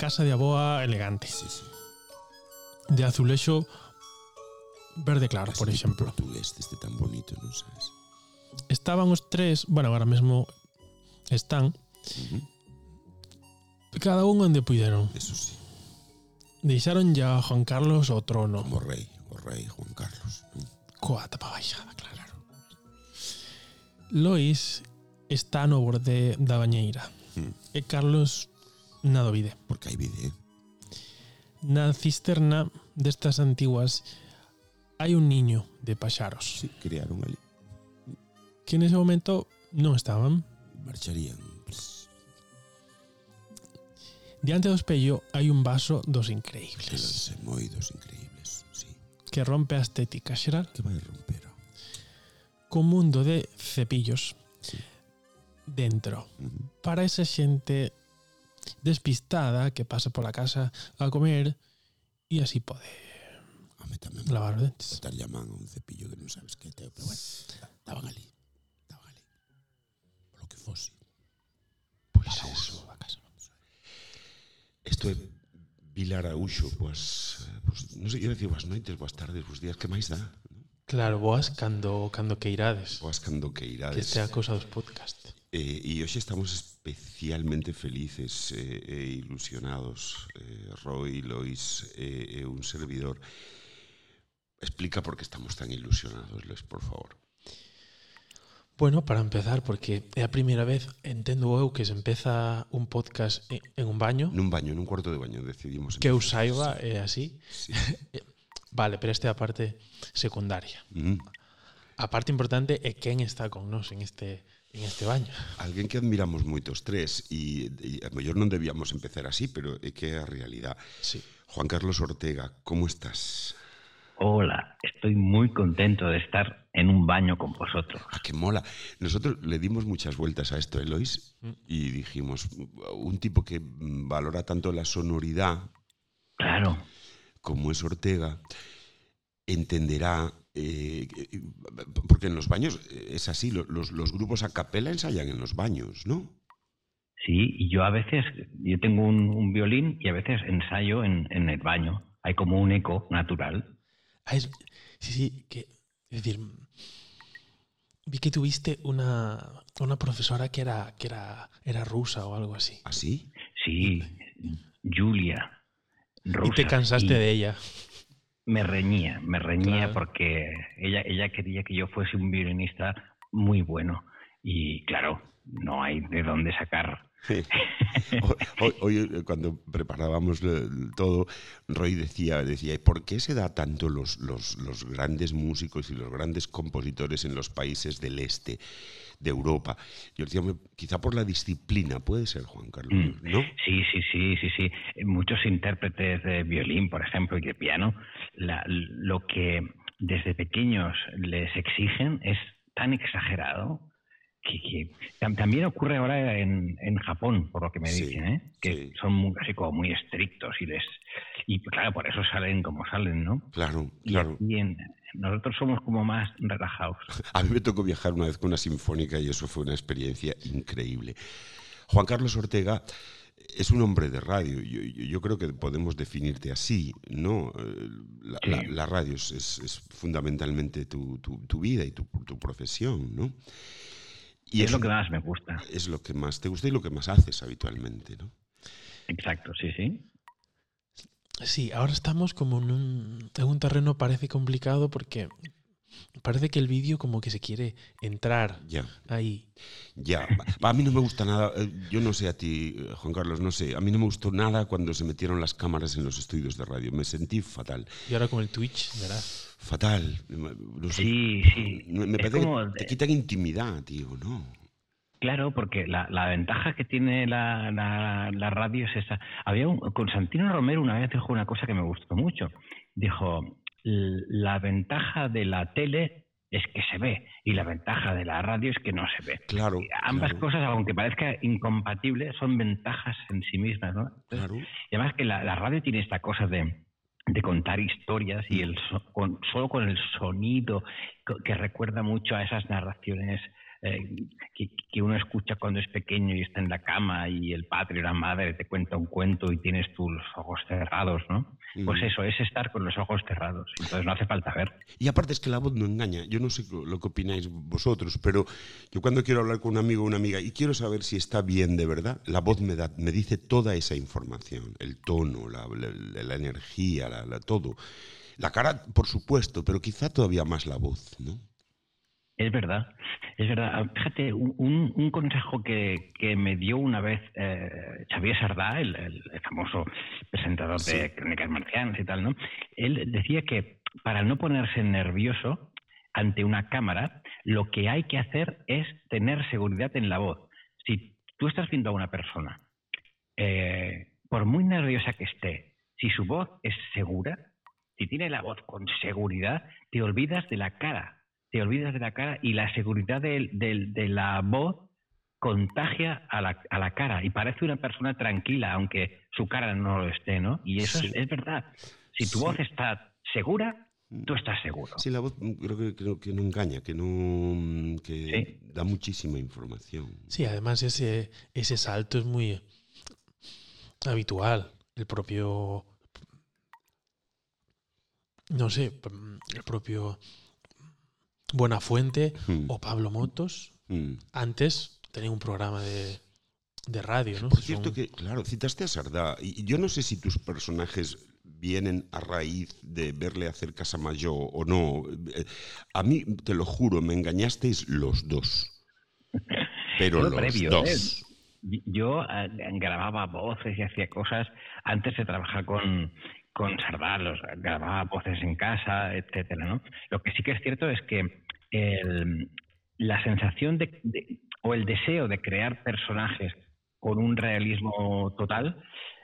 casa de aboa elegante. Sí, sí. De azulexo verde claro, Así por exemplo. portugués este tan bonito, non sabes? Estaban os tres, bueno, agora mesmo están, uh -huh. cada un onde puideron. Eso sí. Deixaron ya a Juan Carlos o trono. Como rei, o rei Juan Carlos. Coa tapa baixada, claro. claro. Lois está no borde da bañeira. Mm. E Carlos na do. Porque hai vide. Na cisterna destas antiguas hai un niño de paxaros. Sí, crearon ali. Que nese momento non estaban. Marcharían. Diante do espello hai un vaso dos increíbles. Que lance moi dos increíbles, sí. Que rompe a estética xeral. Que vai romper. Con mundo de cepillos. Sí. Dentro. Uh -huh. Para esa xente despistada que pasa pola casa a comer e así pode a mí tamén lavar os dentes. Estar llamando un cepillo que non sabes que teo, pero bueno, estaban ali. Estaban ali. Polo que fose. Pois pues eso. A casa, vamos a ver. Isto é Vilar Araúxo, pois, pois non sei, eu dicir boas noites, boas tardes, boas días, que máis dá? Claro, boas cando cando que irades. Boas cando que irades. Que este a cousa dos podcast. Eh, e hoxe estamos especialmente felices eh, e ilusionados, eh, Roy, Lois eh, e un servidor. Explica por que estamos tan ilusionados, Lois, por favor. Bueno, para empezar, porque é a primeira vez, entendo eu, que se empeza un podcast en un baño. Nun baño, nun cuarto de baño, decidimos. Que eu saiba, é así. Sí. Eh, vale, pero esta é a parte secundaria. Mm. A parte importante é quen está con nós en este en este baño. Alguén que admiramos moito os tres e, e a mellor non debíamos empezar así, pero é que é a realidad Sí. Juan Carlos Ortega, como estás? Hola, estoy muy contento de estar en un baño con vosotros. Ah, que mola. Nosotros le dimos muchas vueltas a esto, Elois, Mm. y dijimos, un tipo que valora tanto la sonoridad Claro, como es Ortega, entenderá, eh, que- porque en los baños es así, lo- los, los grupos a capela ensayan en los baños, ¿no? sí, y yo a veces, yo tengo un, un violín y a veces ensayo en, en el baño. Hay como un eco natural. Ah, es- sí, sí, que es decir, vi que tuviste una una profesora que era que era era rusa o algo así. ¿Así? Sí, Julia. y rusa, te cansaste y de ella. Me reñía, me reñía Claro. porque ella, ella quería que yo fuese un violinista muy bueno. Y claro, no hay de dónde sacar Hoy, hoy, eh, cuando preparábamos todo, Roy decía, decía, ¿y por qué se da tanto los, los, los grandes músicos y los grandes compositores en los países del este de Europa? Yo decía, "Hombre, quizá por la disciplina, puede ser, Juan Carlos, Mm. ¿no? Sí, sí, sí, sí, sí. Muchos intérpretes de violín, por ejemplo, y de piano, la- lo que desde pequeños les exigen es tan exagerado que, que tam- también ocurre ahora en, en Japón, por lo que me Sí, dicen, ¿eh? que sí. son muy, así como muy estrictos y les y claro, por eso salen como salen, ¿no? Claro, Y claro. aquí en- nosotros somos como más relajados. A mí me tocó viajar una vez con una sinfónica y eso fue una experiencia increíble. Juan Carlos Ortega es un hombre de radio. Yo, yo- yo creo que podemos definirte así, ¿no? La, Sí. la- la radio es, es- es fundamentalmente tu, tu- tu vida y tu, tu profesión, ¿no? Y es lo que más me gusta. es lo que más te gusta y lo que más haces habitualmente, ¿no? Exacto, sí, sí. Sí, ahora estamos como en un, en un terreno parece complicado porque parece que el vídeo como que se quiere entrar Ya, ahí. ya. A mí no me gusta nada, eh, yo no sé a ti, eh, Juan Carlos, no sé, a mí no me gustó nada cuando se metieron las cámaras en los estudios de radio, me sentí fatal. Y ahora con el Twitch, ¿verdad? Fatal. No sé. Sí, sí. Me parece como que te quitan intimidad, tío, ¿no? Claro, porque la, la ventaja que tiene la, la- la radio es esa. Había un, Constantino Romero una vez dijo una cosa que me gustó mucho. Dijo, "L- la ventaja de la tele es que se ve y la ventaja de la radio es que no se ve. Claro. Ambas claro, cosas, aunque parezca incompatibles, son ventajas en sí mismas, ¿no? Claro. y además que la, la radio tiene esta cosa de, de contar historias y el so- con- solo con el sonido que recuerda mucho a esas narraciones eh, que, uno escucha cuando es pequeño y está en la cama y el padre o la madre te cuenta un cuento y tienes tus ojos cerrados, ¿no? Pues eso, es estar con los ojos cerrados. Entonces no hace falta ver. Y aparte es que la voz no engaña. Yo no sé lo que opináis vosotros, pero yo cuando quiero hablar con un amigo o una amiga y quiero saber si está bien de verdad, la voz me, da, me dice toda esa información, el tono, la, la, energía, la, todo. La cara, por supuesto, pero quizá todavía más la voz, ¿no? Es verdad, es verdad. Ah, fíjate, un, consejo que, me dio una vez eh, Xavier Sardá, el, famoso presentador de Crónicas Marcianas y tal, ¿no? Él decía que para no ponerse nervioso ante una cámara, lo que hay que hacer es tener seguridad en la voz. Si tú estás viendo a una persona, eh, por muy nerviosa que esté, si su voz es segura, si tiene la voz con seguridad, te olvidas de la cara te olvidas de la cara y la seguridad de, de, la voz contagia a la, a la, cara y parece una persona tranquila, aunque su cara no lo esté, ¿no? Y eso es, verdad. Si tu voz está segura, tú estás seguro. Sí, la voz mm, creo que, que, no engaña, que no que da muchísima información. Sí, además ese, ese salto es muy habitual. El propio no sé, el propio Buenafuente Fuente hmm. o Pablo Motos. Hmm. Antes tenía un programa de, radio, ¿no? Por cierto que, claro, citaste a Sardá. Y yo no sé si tus personajes vienen a raíz de verle hacer Casamayo o no. Eh, a mí, te lo juro, me engañasteis los dos. Pero los ¿eh? dos. Yo eh, grababa voces y hacía cosas antes de trabajar con, con los grababa voces en casa, etcétera, ¿no? Lo que sí que es cierto es que la sensación de, o el deseo de crear personajes con un realismo total,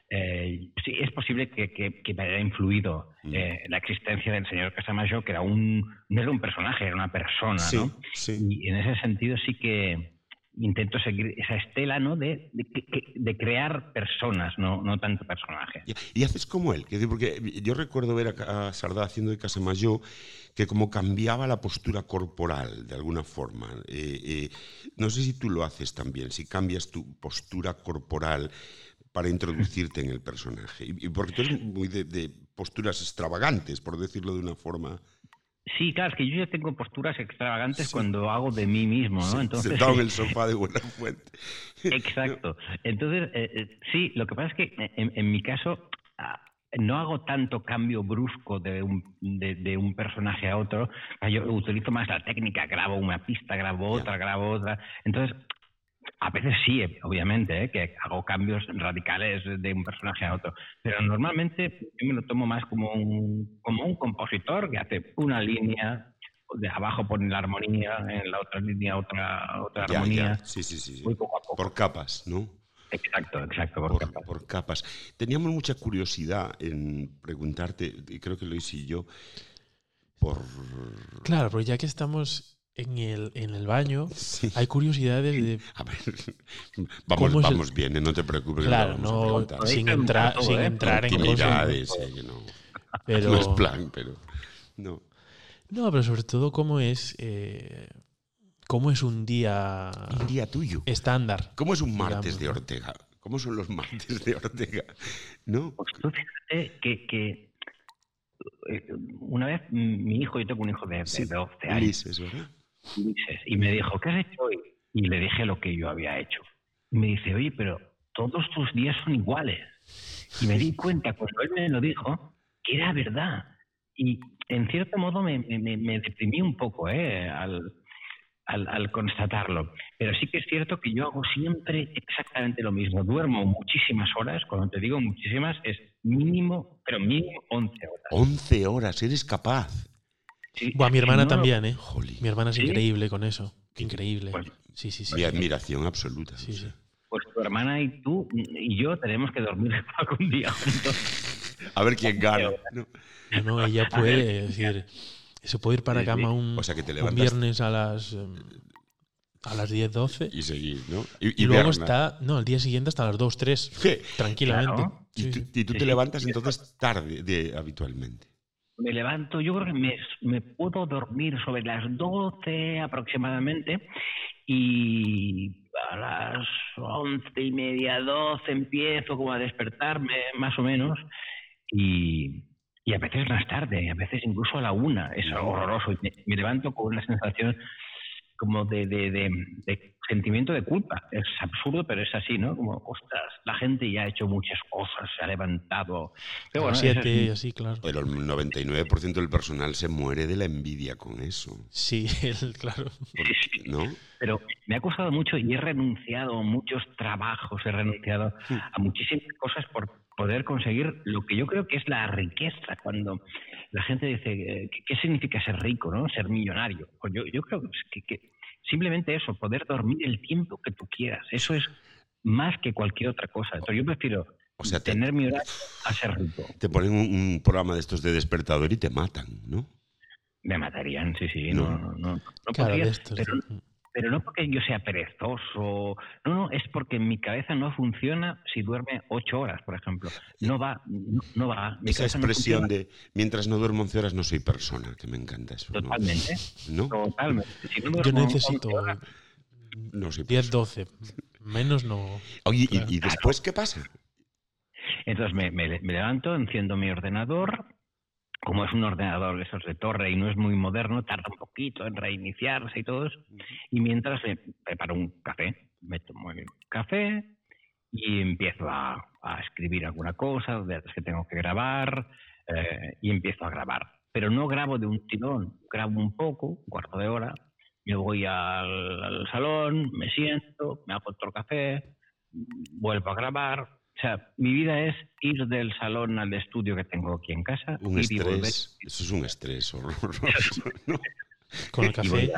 eh, sí es posible que, me haya influido mm. eh, la existencia del señor Casamayo, que era un, no era un personaje, era una persona, ¿no? Y en ese sentido sí que, intento seguir esa estela ¿no? de, de, crear personas, no, no tanto personajes. Y, haces como él, porque yo recuerdo ver a, Sardá haciendo de Casamayo que como cambiaba la postura corporal de alguna forma. Eh, eh, no sé si tú lo haces también, si cambias tu postura corporal para introducirte en el personaje. Y, porque tú eres muy de, de posturas extravagantes, por decirlo de una forma Sí, claro, es que yo ya tengo posturas extravagantes cuando hago de mí mismo, ¿no? Entonces, sentado en el sofá de buena fuente. Exacto. Entonces, eh, eh, sí, lo que pasa es que eh, en, mi caso ah, no hago tanto cambio brusco de un, de, un personaje a otro. Yo utilizo más la técnica, grabo una pista, grabo otra, grabo otra. Entonces, a veces sí, obviamente, ¿eh? que hago cambios radicales de un personaje a otro, pero normalmente yo me lo tomo más como un, como un compositor que hace una línea, de abajo pone la armonía, en la otra línea otra, otra armonía. Sí, sí, sí, Por capas, ¿no? Exacto, exacto, por, capas. por, capas. Teníamos mucha curiosidad en preguntarte, y creo que lo hice yo, por... Claro, pero ya que estamos en el, en el baño hay curiosidades de... A ver, vamos, vamos bien, ¿eh? no te preocupes. Claro, no, sin, entrar, sin ¿eh? entrar en cosas... no. Pero, no es plan, pero... No. No, pero sobre todo cómo es... Eh, ¿Cómo es un día... Un día tuyo. Estándar. ¿Cómo es un martes de Ortega? ¿Cómo son los martes de Ortega? ¿No? Pues tú fíjate que, que una vez mi hijo, yo tengo un hijo de, de 12 años. ¿verdad? Y me dijo, ¿qué has hecho hoy? Y le dije lo que yo había hecho. Y me dice, oye, pero todos tus días son iguales. Y me di cuenta cuando él me lo dijo que era verdad. Y en cierto modo me, me, deprimí un poco ¿eh? al, al, al, constatarlo. Pero sí que es cierto que yo hago siempre exactamente lo mismo. Duermo muchísimas horas. Cuando te digo muchísimas, es mínimo, pero mínimo 11 horas. 11 horas, eres capaz mi hermana también, ¿eh? Mi hermana es increíble con eso. Increíble. Pues, sí, sí, sí. Mi admiración absoluta. Sí, sí. Pues tu hermana y tú y yo tenemos que dormir algún día juntos. A ver quién gana. No, no, ella puede, decir, se puede ir para cama un, viernes a las em, a las 10, 12. Y seguir, ¿no? Y, luego está, no, el día siguiente hasta las 2, 3. ¿Qué? Tranquilamente. Y, tú, te levantas entonces tarde de, habitualmente. Me levanto, yo creo que me, me puedo dormir sobre las 12 aproximadamente y a las once y media, doce empiezo como a despertarme, más o menos, y, y a veces más tarde, a veces incluso a la una, es horroroso. Y me, me levanto con una sensación como de, de, de, de, sentimiento de culpa. Es absurdo, pero es así, ¿no? Como, ostras, la gente ya ha hecho muchas cosas, se ha levantado. Pero bueno, siete, así, claro. Pero el 99% del personal se muere de la envidia con eso. Sí, claro. ¿No? Pero me ha costado mucho y he renunciado a muchos trabajos, he renunciado a muchísimas cosas por poder conseguir lo que yo creo que es la riqueza. Cuando la gente dice, ¿qué, significa ser rico, no? Ser millonario. Pues yo, yo creo que, que, simplemente eso, poder dormir el tiempo que tú quieras. Eso es más que cualquier otra cosa. Entonces yo prefiero o sea, te, tener mi horario a ser rico. Te ponen un, un, programa de estos de despertador y te matan, ¿no? Me matarían, sí, sí. No, no, no. no, no Claro, podría, de estos, pero, sí. Pero no porque yo sea perezoso. No, no, es porque mi cabeza no funciona si duerme ocho horas, por ejemplo. No va, no, no va. Mi Esa no expresión de mientras no duermo 11 horas no soy persona, que me encanta eso. ¿no? Totalmente. ¿No? Totalmente. Si no Yo necesito 11 horas, No soy 10, persona. 12. Menos no. Oye, ¿y- Claro. ¿y, después qué pasa? Entonces me, me- me levanto, enciendo mi ordenador. Como es un ordenador de esos de torre y no es muy moderno, tarda un poquito en reiniciarse y todo eso. Y mientras me preparo un café, me tomo el café y empiezo a, a escribir alguna cosa de las que tengo que grabar eh, y empiezo a grabar. Pero no grabo de un tirón, grabo un poco, un cuarto de hora, me voy al, al salón, me siento, me hago otro café, vuelvo a grabar. O sea, mi vida es ir del salón al estudio que tengo aquí en casa. Un ir y volver. estrés. Eso es un estrés horroroso. ¿no? Con el café.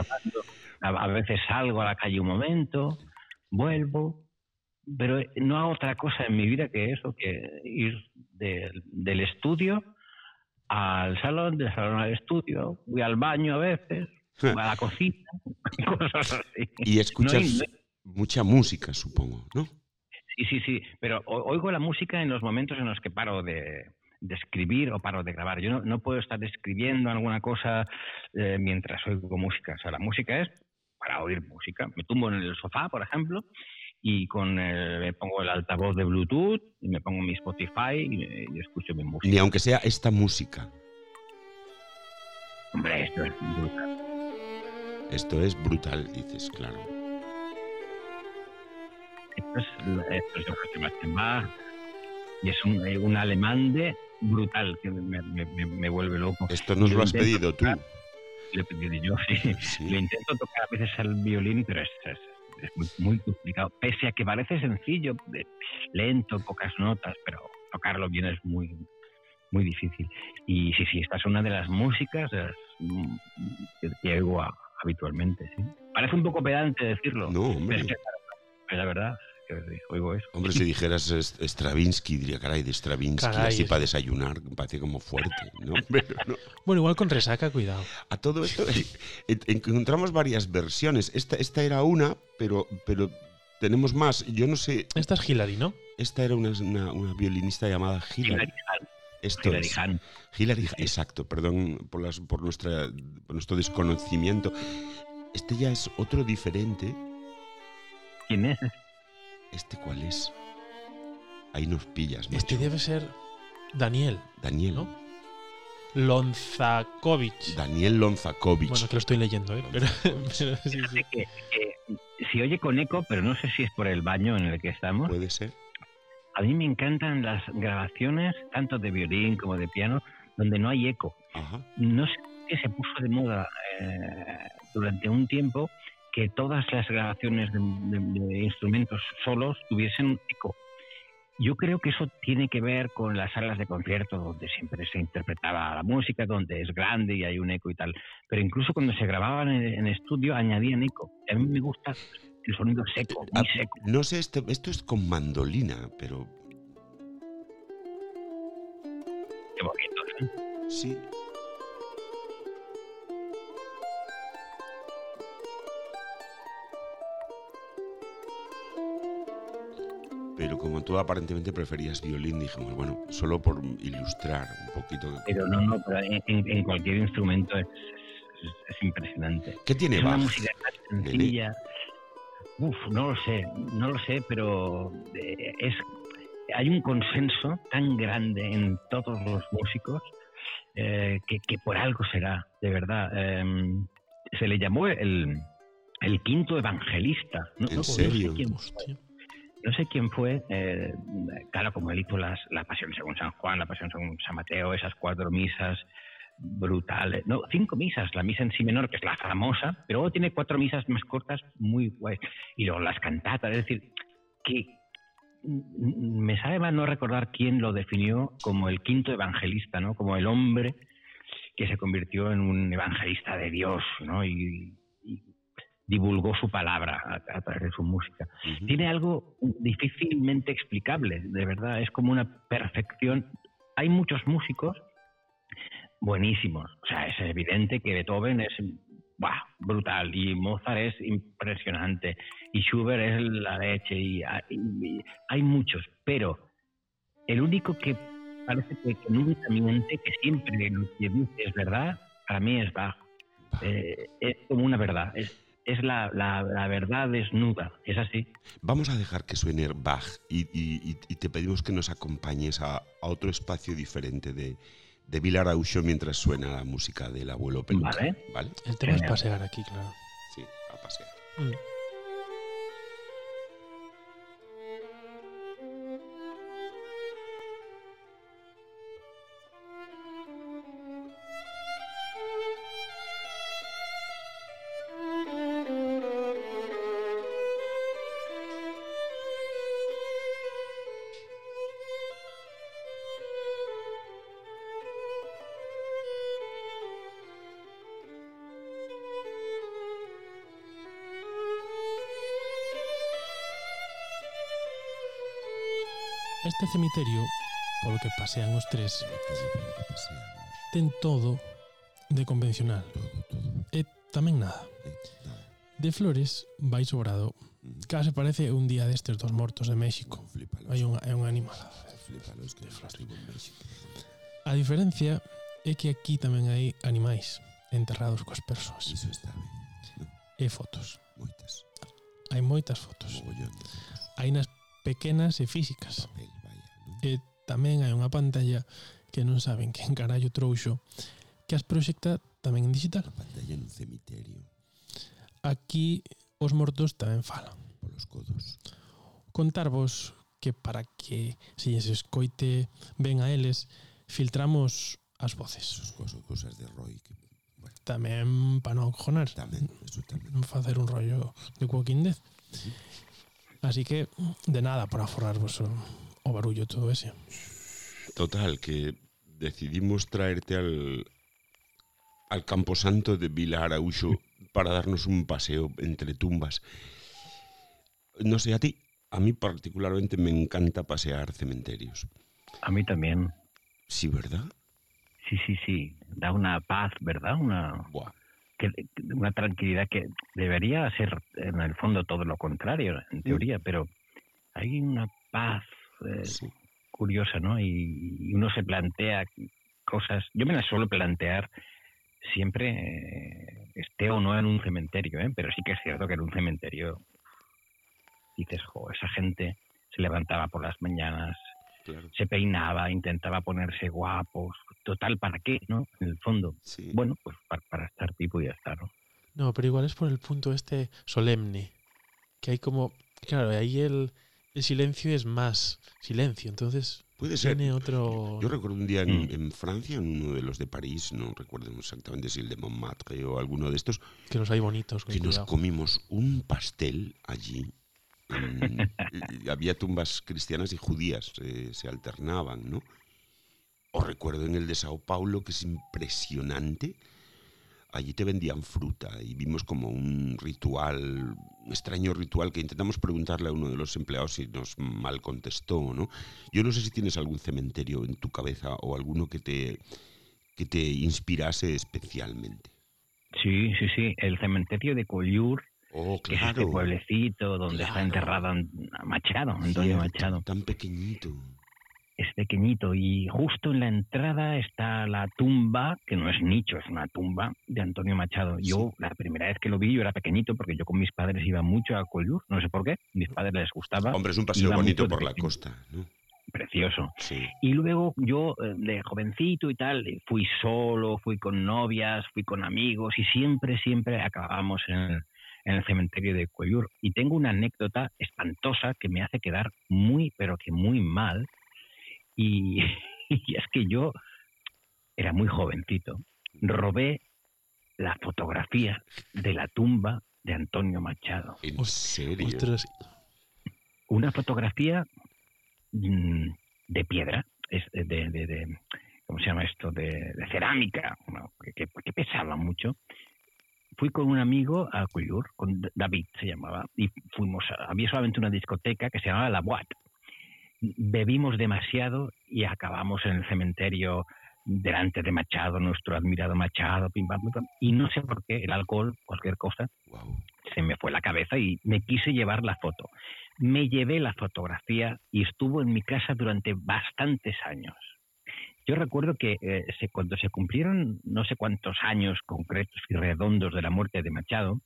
A, veces salgo a la calle un momento, vuelvo, pero no hago otra cosa en mi vida que eso, que ir del- del estudio al salón, del salón al estudio, voy al baño a veces, voy a la cocina, cosas así. Y escuchas No hay- mucha música, supongo, ¿no? Sí, sí, sí, pero oigo la música en los momentos en los que paro de, de escribir o paro de grabar. Yo no, no puedo estar escribiendo alguna cosa eh, mientras oigo música. O sea, la música es para oír música. Me tumbo en el sofá, por ejemplo, y con el- me pongo el altavoz de Bluetooth y me pongo mi Spotify y, y escucho mi música. Ni aunque sea esta música. Hombre, esto es brutal. Esto es brutal, dices, claro. Esto es, esto es Johann Sebastian Bach y es un, eh, un alemán de brutal que me, me- me- me vuelve loco. Esto nos lo has pedido tú. tocar, Le he pedido yo, sí. Sí. Lo intento tocar a veces al violín, pero es, es- es muy, muy complicado. Pese a que parece sencillo, de- lento, pocas notas, pero tocarlo bien es muy, muy difícil. Y sí, sí, esta es una de las músicas mm, que, que oigo a- habitualmente. ¿sí? Parece un poco pedante decirlo, No, pero es, que, es la verdad oigo eso. Hombre, si dijeras Stravinsky, diría, caray, de Stravinsky, Caray, así es- para desayunar, me parece como fuerte, ¿no? Pero no. Bueno, igual con resaca, cuidado. A todo esto en- encontramos varias versiones. Esta, esta era una, pero, pero tenemos más. Yo no sé, Esta es Hillary, ¿no? esta era una, una- una violinista llamada Hilary. Hilary Hahn, Esto Hilary es. Hahn. Hilary, exacto, perdón por, las, por, nuestra, por nuestro desconocimiento. Este ya es otro diferente. ¿Quién es? ¿Este cuál es? Ahí nos pillas, Este macho. debe ser Daniel Daniel. ¿no? Lonzakovich. Daniel Lonzakovich. Bueno, que lo estoy leyendo, ¿eh? Pero, pero sí, sí. Que, que si oye con eco, pero no sé si es por el baño en el que estamos. Puede ser. A mí me encantan las grabaciones, tanto de violín como de piano, donde no hay eco. Ajá. No sé qué se puso de moda eh, durante un tiempo que todas las grabaciones de, de- de instrumentos solos tuviesen eco. Yo creo que eso tiene que ver con las salas de concierto donde siempre se interpretaba la música, donde es grande y hay un eco y tal. Pero incluso cuando se grababan en, en estudio añadían eco. A mí me gusta el sonido seco, Ah, muy seco. no sé, esto, esto es con mandolina, pero Qué bonito. ¿eh? sí. Pero como tú aparentemente preferías violín, dijimos, bueno, solo por ilustrar un poquito. Pero no, no, pero en, cualquier instrumento es, es, impresionante. ¿Qué tiene es Bach? una música tan sencilla. Uf, no lo sé, no lo sé, pero eh, es hay un consenso tan grande en todos los músicos eh, que, que, por algo será, de verdad. Em, se le llamó el, el quinto evangelista. No, ¿En serio? No sé quién fue. No sé quién fue eh, claro, como él hizo las, la Pasión según San Juan, la Pasión según San Mateo, esas cuatro misas brutales. No, cinco misas, la misa en sí menor, que es la famosa, pero luego tiene cuatro misas más cortas, muy guay. Y luego las cantatas, es decir, que me sabe mal no recordar quién lo definió como el quinto evangelista, ¿no? Como el hombre que se convirtió en un evangelista de Dios, ¿no? Y, divulgó su palabra a, través de su música. Tiene algo difícilmente explicable, de verdad, es como una perfección. Hay muchos músicos buenísimos, o sea, es evidente que Beethoven es brutal y Mozart es impresionante y Schubert es la leche y hay, muchos, pero el único que parece que, nunca miente, que siempre lo que dice es verdad, para mí es Bach. Eh, es como una verdad, es, es la, la, verdad desnuda, es así. Vamos a dejar que suene Bach y, y, y te pedimos que nos acompañes a, a otro espacio diferente de, de Vilar mientras suena la música del abuelo Peluca. Vale. ¿vale? El tema es pasear aquí, claro. Sí, a pasear. Mm. cemiterio polo que pasean os tres ten todo de convencional e tamén nada. De flores vai sobrado. Case parece un día destes dos mortos de México. Hai un, é un animal. De flores. A diferencia é que aquí tamén hai animais enterrados coas persoas. Iso está ben. E fotos. Moitas. Hai moitas fotos. Hai nas pequenas e físicas e tamén hai unha pantalla que non saben que en carallo trouxo que as proxecta tamén en digital. A pantalla nun cemiterio. Aquí os mortos tamén falan. Polos codos. Contarvos que para que se lles escoite ben a eles, filtramos as voces. As cosas, cosas de Roy que bueno. tamén para non cojonar. Tamén, eso tamén. Non facer un rollo de Walking Dead. Así que de nada para aforrar o, o barullo todo ese. Total, que decidimos traerte al, al Camposanto de Vila Araújo para darnos un paseo entre tumbas. No sé, a ti, a mí particularmente me encanta pasear cementerios. A mí también. Sí, ¿verdad? Sí, sí, sí. Da una paz, ¿verdad? Una, Buah. que, una tranquilidad que debería ser en el fondo todo lo contrario, en teoría, pero hay una paz eh, Sí. curiosa, ¿no? Y, y uno se plantea cosas. Yo me las suelo plantear siempre, eh, esté o no en un cementerio, ¿eh? pero sí que es cierto que en un cementerio dices, jo, esa gente se levantaba por las mañanas, Claro. se peinaba, intentaba ponerse guapos. Total, ¿para qué, no? En el fondo. Sí. Bueno, pues para, para estar tipo y ya está, ¿no? No, pero igual es por el punto este solemne. Que hay como. Claro, ahí el, el silencio es más silencio. Entonces Puede ser. tiene otro. Yo recuerdo un día en, Mm. en Francia, en uno de los de París, no recuerdo exactamente si el de Montmartre o alguno de estos, Que los hay bonitos. que nos comimos un pastel allí. en- había tumbas cristianas y judías, eh, se alternaban, ¿no? O recuerdo en el de Sao Paulo, que es impresionante. Allí te vendían fruta y vimos como un ritual, un extraño ritual que intentamos preguntarle a uno de los empleados y nos mal contestó, ¿no? Yo no sé si tienes algún cementerio en tu cabeza o alguno que te, que te inspirase especialmente. Sí, sí, sí. El cementerio de Collioure Oh, que es este claro. pueblecito donde está Claro. enterrado Machado, Antonio Cierto, Machado. Tan pequeñito. Es pequeñito y justo en la entrada está la tumba, que no es nicho, es una tumba de Antonio Machado. Yo la primera vez que lo vi yo era pequeñito porque yo con mis padres iba mucho a Collur, no sé por qué, mis padres les gustaba, Hombre, es un paseo bonito por la costa, ¿no? precioso. Sí. Y luego yo, eh, de jovencito y tal, eh, fui solo, fui con novias, fui con amigos y siempre, siempre acabábamos en el, en el cementerio de Cuellur. Y tengo una anécdota espantosa que me hace quedar muy, pero que muy mal. Y, y es que yo era muy jovencito. Robé la fotografía de la tumba de Antonio Machado. ¿En serio? Ostras, una fotografía mm, de piedra, es de, de- de- ¿cómo se llama esto? De, de cerámica, ¿no? que, que- que pesaba mucho. Fui con un amigo a Cuyur, con David se llamaba, y fuimos, a- había solamente una discoteca que se llamaba La Boat. Bebimos demasiado y acabamos en el cementerio delante de Machado, nuestro admirado Machado, pim, pam, pam. y no sé por qué, el alcohol, cualquier cosa, Guau. se me fue la cabeza y me quise llevar la foto. Me llevé la fotografía y estuvo en mi casa durante bastantes años. Yo recuerdo que eh, se- cuando se cumplieron no sé cuántos años concretos y redondos de la muerte de Machado,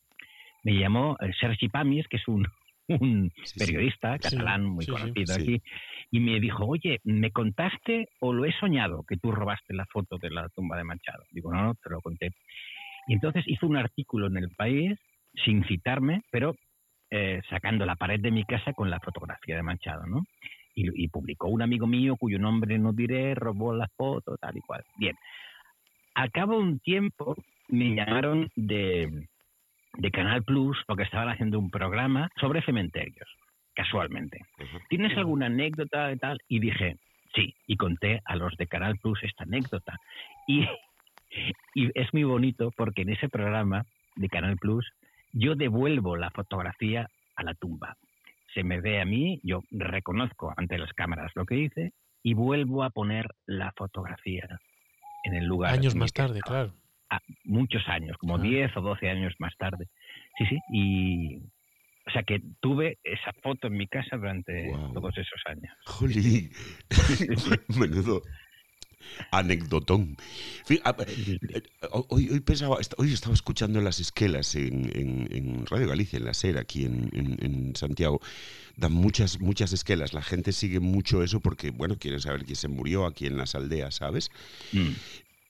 me llamó eh, Sergi Pamies, que es un, un Sí, periodista Sí, catalán muy sí, conocido aquí, y me dijo, oye, ¿me contaste o lo he soñado que tú robaste la foto de la tumba de Machado? Digo, no, no, te lo conté. Y entonces hizo un artículo en el país, sin citarme, pero eh, sacando la pared de mi casa con la fotografía de Machado, ¿no? Y, y publicó un amigo mío cuyo nombre no diré, robó la foto, tal y cual. Bien. Al cabo de un tiempo me llamaron de, de Canal Plus porque estaban haciendo un programa sobre cementerios, casualmente. ¿Tienes alguna anécdota y tal? Y dije, sí, y conté a los de Canal Plus esta anécdota. Y, y es muy bonito porque en ese programa de Canal Plus yo devuelvo la fotografía a la tumba. Se me ve a mí, yo reconozco ante las cámaras lo que hice y vuelvo a poner la fotografía en el lugar. años más tarde, estaba claro. Muchos años, como Claro. 10 o 12 años más tarde. Sí, sí, y o sea que tuve esa foto en mi casa durante Guau. todos esos años. Jolín. Menudo anecdotón. Eh, Hoy, hoy pensaba, hoy estaba escuchando las esquelas en, en- en Radio Galicia, en la SER, aquí en, en- en Santiago. Dan muchas, muchas esquelas. La gente sigue mucho eso porque, bueno, quieren saber quién se murió aquí en las aldeas, ¿sabes? Mm,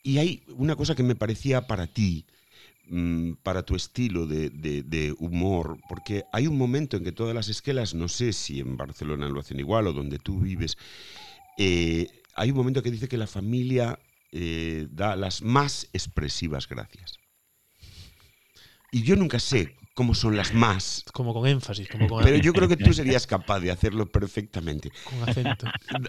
Y hay una cosa que me parecía para ti, mm, para tu estilo de, humor, porque hay un momento en que todas las esquelas, no sé si en Barcelona lo hacen igual o donde tú vives, eh, hay un momento que dice que la familia eh, da las más expresivas gracias. Y yo nunca sé cómo son las más, Como con énfasis, como con, pero yo creo que tú serías capaz de hacerlo perfectamente con acento.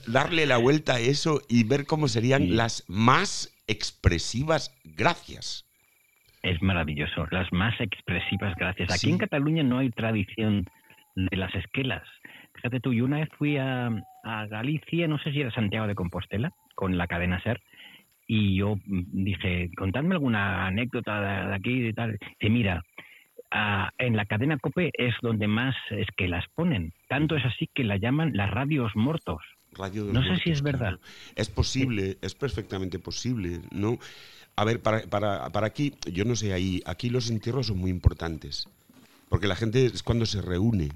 darle la vuelta a eso y ver cómo serían Sí. las más expresivas gracias. Es maravilloso, las más expresivas gracias. Aquí Sí. en Cataluña no hay tradición de las esquelas. Fíjate tú, yo una vez fui a, a Galicia, no sé si era Santiago de Compostela, con la cadena SER, y yo dije, contadme alguna anécdota de, de aquí y tal. Dice, mira, ah, en la cadena COPE es donde más esquelas ponen. Tanto es así que la llaman las radios mortos. Radio No sé si es muertos, verdad. claro. Es posible, es perfectamente posible, ¿no? A ver, para, para, para aquí, yo no sé, ahí, aquí los entierros son muy importantes, porque la gente es cuando se reúne.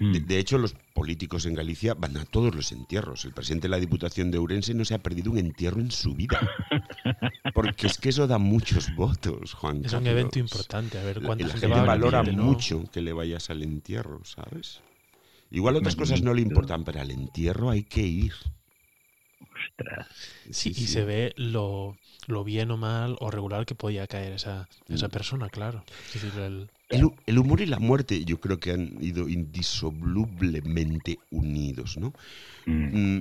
Mm. De, de hecho, los políticos en Galicia van a todos los entierros. El presidente de la Diputación de Ourense no se ha perdido un entierro en su vida. Porque es que eso da muchos votos, Juan Es un evento importante, a ver La, cuánta la gente gente va, valora no. mucho que le vayas al entierro, ¿sabes? Igual otras cosas no le importan, pero al entierro hay que ir. Ostras. Sí, y se ve lo, lo bien o mal o regular que podía caer esa, esa Mm. persona, claro. Es decir, el- El, el humor y la muerte yo creo que han ido indisolublemente unidos, ¿no? Mm. Mm,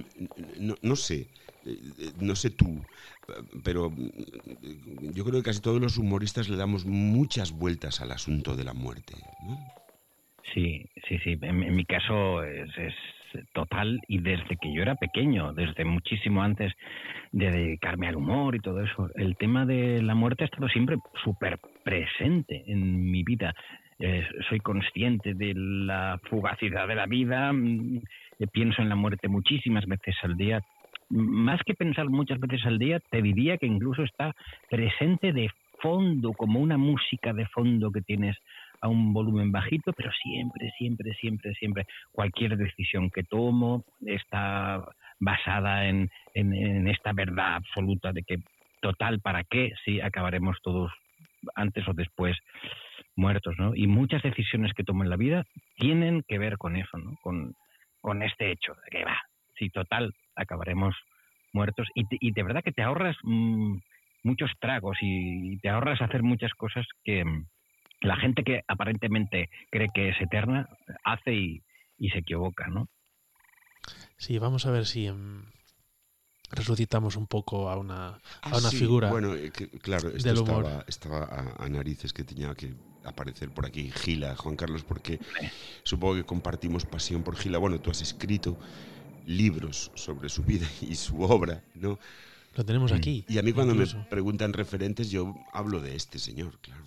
No, no sé, eh, eh, no sé tú, pero mm, yo creo que casi todos los humoristas le damos muchas vueltas al asunto de la muerte, ¿no? Sí, sí, sí. En, en mi caso es, es total y desde que yo era pequeño, desde muchísimo antes de dedicarme al humor y todo eso. El tema de la muerte ha estado siempre súper presente en mi vida. Eh, soy consciente de la fugacidad de la vida, mm, eh, pienso en la muerte muchísimas veces al día. Más que pensar muchas veces al día, te diría que incluso está presente de fondo, como una música de fondo que tienes a un volumen bajito, pero siempre, siempre, siempre, siempre, cualquier decisión que tomo está basada en, en, esta verdad absoluta de que total, ¿para qué? Si acabaremos todos antes o después muertos, ¿no? Y muchas decisiones que tomo en la vida tienen que ver con eso, ¿no? Con, con este hecho de que va, si total, acabaremos muertos y, y de verdad que te ahorras mm, muchos tragos y te ahorras hacer muchas cosas que, la gente que aparentemente cree que es eterna hace y, se equivoca, ¿no? Sí, vamos a ver si em, resucitamos un poco a una, a ah, una figura. Bueno, eh, claro, esto estaba, estaba a, narices que tenía que aparecer por aquí Gila, Juan Carlos, porque supongo que compartimos pasión por Gila. Bueno, tú has escrito libros sobre su vida y su obra, ¿no? Lo tenemos aquí. Y a mí cuando me preguntan referentes, yo hablo de este señor, claro.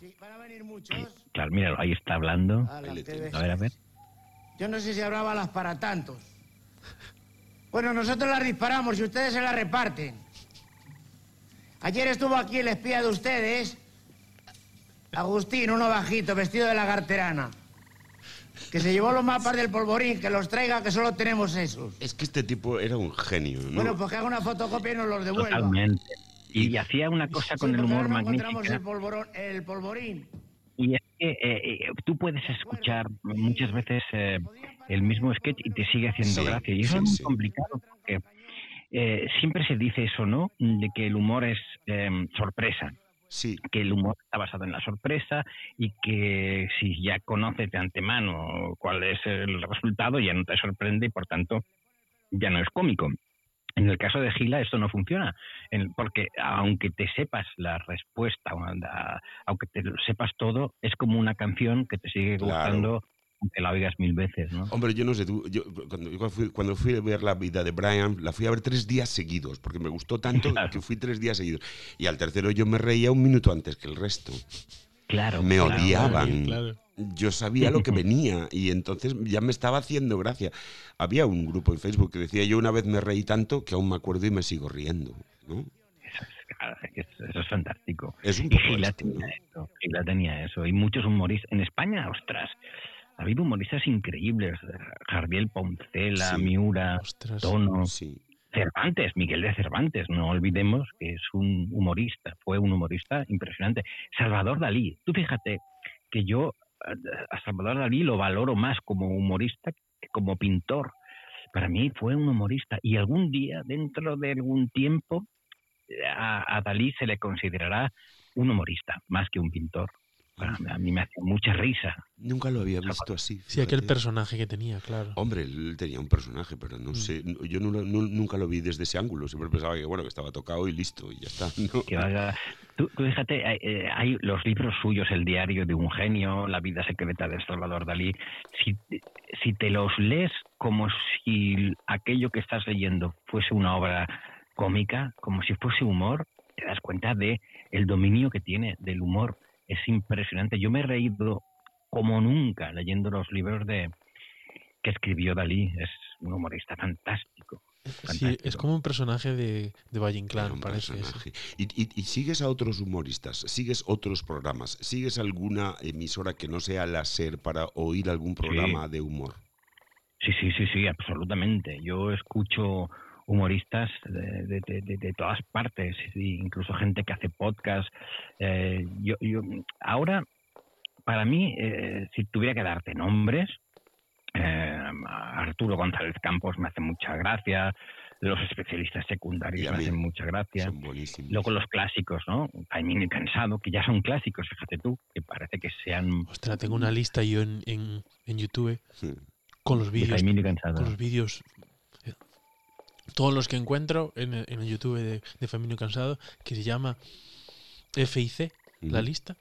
Claro, mira, ahí está hablando. A, ver, a ver. Yo no sé si habrá balas para tantos. Bueno, nosotros las disparamos y ustedes se las reparten. Ayer estuvo aquí el espía de ustedes, Agustín, uno bajito, vestido de lagarterana. Que se llevó los mapas del polvorín, que los traiga, que solo tenemos esos. Es que este tipo era un genio, ¿no? Bueno, pues que haga una fotocopia y nos los devuelva. Totalmente. Y, hacía una cosa con el humor magnífico. encontramos el, polvorín. Y es que eh, eh, tú puedes escuchar muchas veces eh, el mismo sketch y te sigue haciendo gracia. Y eso es muy complicado porque siempre se dice eso, ¿no? De que el humor es sorpresa. Sí. que el humor está basado en la sorpresa y que si ya conoces de antemano cuál es el resultado ya no te sorprende y por tanto ya no es cómico. En el caso de Gila esto no funciona, porque aunque te sepas la respuesta, aunque te sepas todo, es como una canción que te sigue gustando aunque la oigas mil veces, ¿no? Hombre, yo no sé, tú, yo, cuando, fui, a ver la vida de Brian, la fui a ver tres días seguidos, porque me gustó tanto que fui tres días seguidos. Y al tercero yo me reía un minuto antes que el resto. Claro. Me odiaban. Yo sabía lo que venía y entonces ya me estaba haciendo gracia. Había un grupo en Facebook que decía yo una vez me reí tanto que aún me acuerdo y me sigo riendo, ¿no? Eso es, fantástico. Es un poco y tenía eso, tenía eso. Y muchos humoristas. En España, ostras, ha habido humoristas increíbles. Jardiel Poncela, Miura, Tono. Cervantes, Miguel de Cervantes, no olvidemos que es un humorista, fue un humorista impresionante. Salvador Dalí, tú fíjate que yo a Salvador Dalí lo valoro más como humorista que como pintor. Para mí fue un humorista y algún día, dentro de algún tiempo, a, Dalí se le considerará un humorista más que un pintor. A mí me hace mucha risa. Nunca lo había visto así. Sí, aquel personaje que tenía, claro. Hombre, él tenía un personaje, pero no mm. sé, yo nunca lo vi desde ese ángulo. Siempre pensaba que bueno, que estaba tocado y listo y ya está. Tú, fíjate, eh, hay, los libros suyos, El diario de un genio, La vida secreta de Salvador Dalí. Si, si te los lees como si aquello que estás leyendo fuese una obra cómica, como si fuese humor, te das cuenta de el dominio que tiene del humor. Es impresionante. Yo me he reído como nunca leyendo los libros de que escribió Dalí. Es un humorista fantástico. Sí, es como un personaje de, de Valle Inclán, parece. ¿Y, y, sigues a otros humoristas? ¿Sigues otros programas? ¿Sigues alguna emisora que no sea la SER para oír algún programa de humor? Sí, sí, sí, sí, absolutamente. Yo escucho humoristas de, de, todas partes, incluso gente que hace podcast. Eh, yo, yo, ahora, para mí, eh, si tuviera que darte nombres, eh, Arturo González Campos me hace mucha gracia, los especialistas secundarios me hacen mucha gracia. Luego los clásicos, ¿no? Caimino y Cansado, que ya son clásicos, fíjate tú, que parece que sean... Ostras, tengo una lista yo en, en, en YouTube con los vídeos. Con los vídeos todos los que encuentro en, en el YouTube de, de Cansado, que se llama FIC, la lista,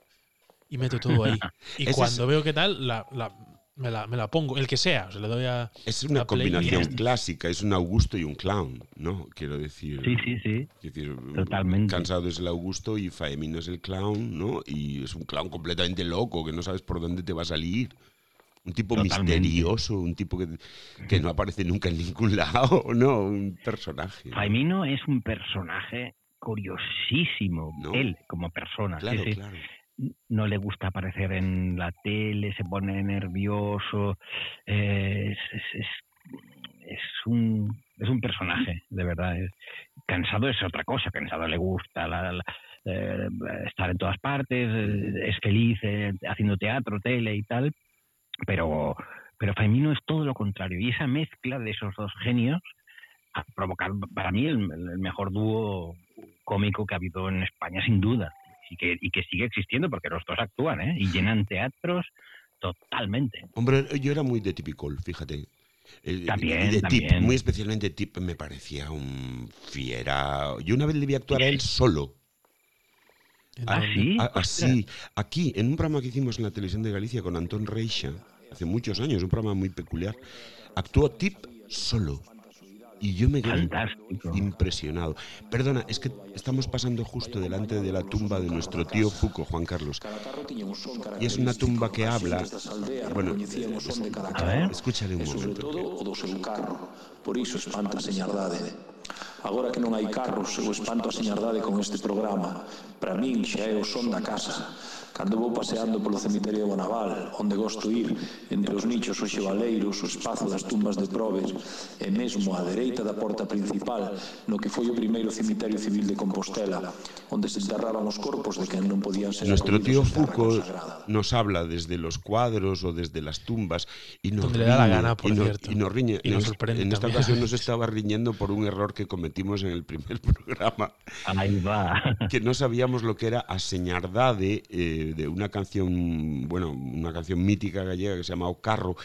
y meto todo ahí. Y cuando veo qué tal, la, me la, me la pongo, el que sea, o sea, le doy a... Es una la combinación clásica, es un Augusto y un clown, ¿no? Quiero decir. Sí, sí, sí. decir, Totalmente. Cansado es el Augusto y Faemino es el clown, ¿no? Y es un clown completamente loco, que no sabes por dónde te va a salir. Un tipo Totalmente. misterioso, un tipo que, que no aparece nunca en ningún lado, ¿no? Un personaje. ¿no? Faimino es un personaje curiosísimo, ¿No? él como persona. Claro, sí. claro. No le gusta aparecer en la tele, se pone nervioso. eh, es, es- es- es un, es un personaje, de verdad. cansado es otra cosa, cansado le gusta la- la- eh, estar en todas partes, es feliz eh, haciendo teatro, tele y tal, pero, pero Faimino es todo lo contrario. Y esa mezcla de esos dos genios ha provocado para mí el, el mejor dúo cómico que ha habido en España, sin duda. Y que, y que sigue existiendo porque los dos actúan ¿eh? y llenan teatros totalmente. Hombre, yo era muy de Typical, fíjate. Eh, También, de Tip, también. muy especialmente Tip me parecía un fiera. Yo una vez le vi actuar a él solo. ¿En Ah, sí. Así, aquí, en un programa que hicimos en la televisión de Galicia con Antón Reixa, hace muchos años, un programa muy peculiar, actuó Tip solo. Y yo me quedé Fantástico. impresionado. Perdona, es que estamos pasando justo delante de la tumba de nuestro tío Fuco, Juan Carlos. Y es una tumba que habla. Bueno, A ver. escúchale un momento. Por iso espanta a señardade. Agora que non hai carros, eu espanto a señardade con este programa. Para min xa é o son da casa. Cando vou paseando polo cemiterio de Bonaval, onde gosto ir, entre os nichos, os xebaleiros, o espazo das tumbas de probes, e mesmo á dereita da porta principal, no que foi o primeiro cemiterio civil de Compostela, onde se enterraban os corpos de quen non podían ser Nuestro tío Foucault nos habla desde los cuadros o desde las tumbas y nos riñe, la gana, por y, no, y nos riñe. Y nos, sorprende. en esta ocasión nos estaba riñendo por un error que cometimos en el primer programa. Ahí va. Que no sabíamos lo que era aseñardade eh, de una canción, bueno, una canción mítica gallega que se llama O Carro,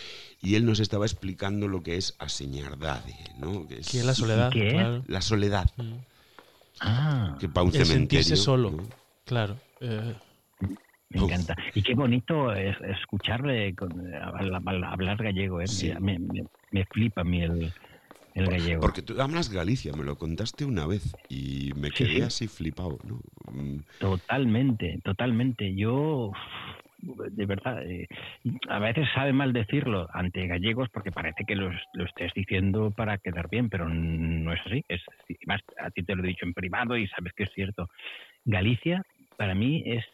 y él nos estaba explicando lo que es a señardade, ¿no? Que es ¿Quién la soledad? qué es? Claro. la soledad, Ah, que para un El cementerio. sentirse solo. ¿no? Claro. eh, me Uf. encanta. Y qué bonito es escucharle con- hablar, hablar gallego. ¿eh? Sí. Me, me- me flipa a mí el, el gallego. Porque tú hablas Galicia, me lo contaste una vez y me Sí, quedé sí. así flipado, ¿no? Mm, Totalmente, totalmente. Yo, de verdad, eh, a veces sabe mal decirlo ante gallegos porque parece que lo, lo estés diciendo para quedar bien, pero no es así. Es, más, a ti te lo he dicho en privado y sabes que es cierto. Galicia, para mí, es,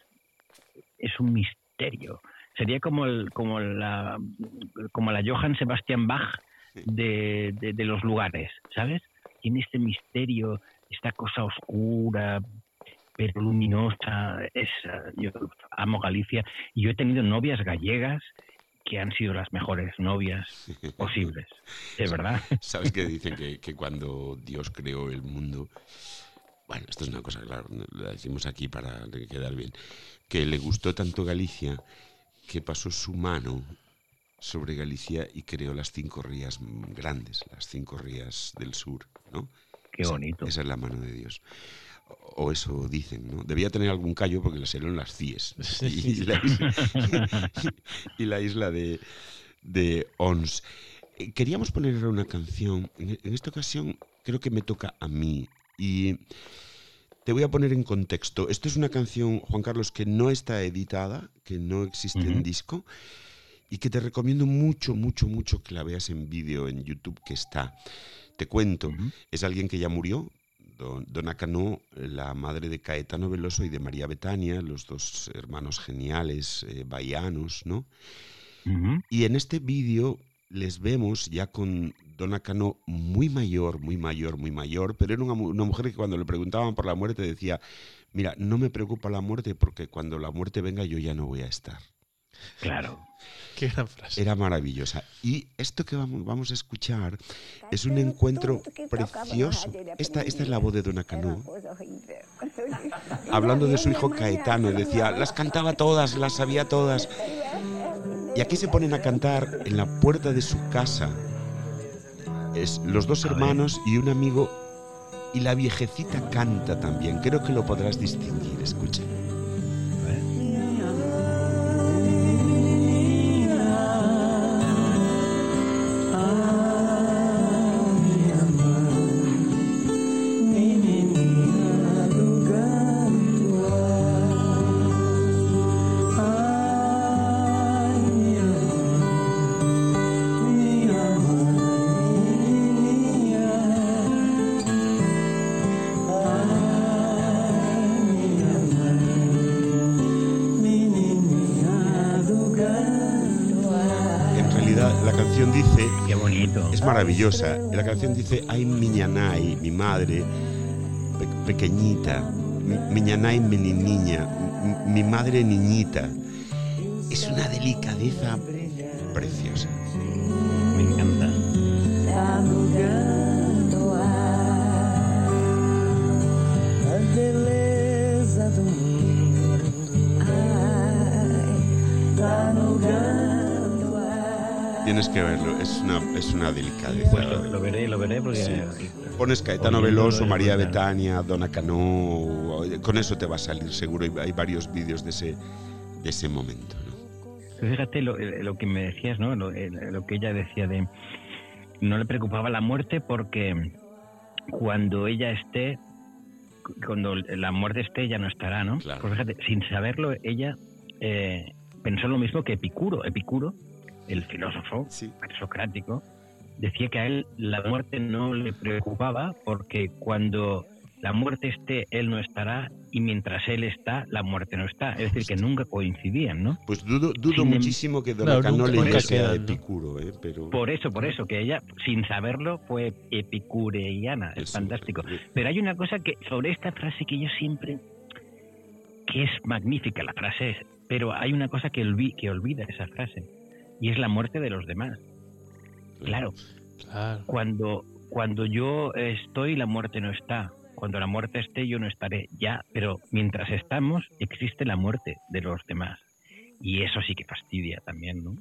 es un misterio. Sería como, el, como, la, como la Johann Sebastian Bach de, de, de los lugares, ¿sabes? Tiene este misterio, esta cosa oscura, pero luminosa. Es, yo amo Galicia y yo he tenido novias gallegas que han sido las mejores novias posibles, de verdad. ¿Sabes que dicen que, que cuando Dios creó el mundo, bueno, esto es una cosa, claro, la decimos aquí para quedar bien, que le gustó tanto Galicia que pasó su mano sobre Galicia y creó las cinco rías grandes, las cinco rías del sur, ¿no? Qué bonito. Esa es la mano de Dios. O eso dicen, ¿no? Debía tener algún callo porque le salieron las CIES. Y, la isla, y la isla de, de Ons. Eh, Queríamos poner ahora una canción. En, en esta ocasión creo que me toca a mí. Y te voy a poner en contexto. Esto es una canción, Juan Carlos, que no está editada, que no existe en Ujú. disco. Y que te recomiendo mucho, mucho, mucho que la veas en vídeo en YouTube que está. Te cuento, es alguien que ya murió, Don- Dona Cano, la madre de Caetano Veloso y de María Betania, los dos hermanos geniales, eh, bahianos, ¿no? Y en este vídeo les vemos ya con Dona Cano muy mayor, muy mayor, muy mayor, pero era una mujer que cuando le preguntaban por la muerte decía, mira, no me preocupa la muerte porque cuando la muerte venga yo ya no voy a estar. Claro. qué gran frase. Era maravillosa. Y esto que vamos, vamos a escuchar es un encuentro precioso. Esta, esta es la voz de Dona Cano. Hablando de su hijo Caetano, decía, las cantaba todas, las sabía todas. Y aquí se ponen a cantar en la puerta de su casa. Es los dos hermanos y un amigo. Y la viejecita canta también. Creo que lo podrás distinguir. Escuchen. Maravillosa, la canción dice, ay miña nai, mi madre, pe- pequeñita, mi- miña nai mi niña, mi madre niñita. Es una delicadeza preciosa. Tienes que verlo, es una, es una delicadeza. Pues lo, lo veré, lo veré porque. Sí. Pones Caetano Oyéndolo Veloso, María. Betania, Dona Cano, con eso te va a salir seguro. Hay, varios vídeos de ese, de ese momento. ¿no? Pero Fíjate lo, eh, lo que me decías, ¿no? Lo, eh, lo que ella decía de. No le preocupaba la muerte porque cuando ella esté. Cuando la muerte esté, ya no estará, ¿no? Claro. Pues fíjate, sin saberlo, ella eh, pensó lo mismo que Epicuro. Epicuro, el filósofo Sí. socrático, decía que a él la muerte no le preocupaba porque cuando la muerte esté, él no estará y mientras él está, la muerte no está. Es decir, que nunca coincidían, ¿no? Pues dudo, em- muchísimo que Cano nunca- le nunca diese a quedan, ¿no? Epicuro, ¿eh? pero Por eso, por eso, que ella, sin saberlo, fue epicureana. Es fantástico. eh, Pero hay una cosa que sobre esta frase que yo siempre que es magnífica la frase es, pero hay una cosa que, olvi- que olvida esa frase y es la muerte de los demás. Claro, Claro. cuando cuando yo estoy la muerte no está. Cuando la muerte esté yo no estaré ya, pero mientras estamos existe la muerte de los demás y eso sí que fastidia también, ¿no?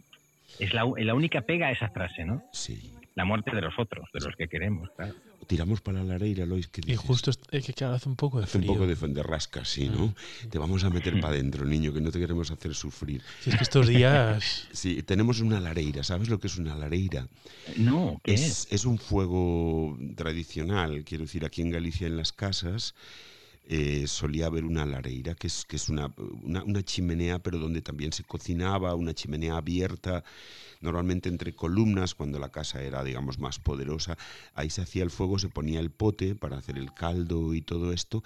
Es la, la única pega a esa frase, ¿no? Sí. La muerte de los otros, de los que queremos. claro. Tiramos para la lareira, Lois, que Y dices? justo es que claro, hace un poco de Hace un poco de, de rasca, sí, ¿no? Te vamos a meter para adentro, niño, que no te queremos hacer sufrir. Si es que estos días... Sí, tenemos una lareira. ¿Sabes lo que es una lareira? No, ¿qué es? Es, es un fuego tradicional, quiero decir, aquí en Galicia en las casas eh, solía haber una lareira, que es, que es una, una, una chimenea, pero donde también se cocinaba, una chimenea abierta, normalmente entre columnas, cuando la casa era, digamos, más poderosa. Ahí se hacía el fuego, se ponía el pote para hacer el caldo y todo esto,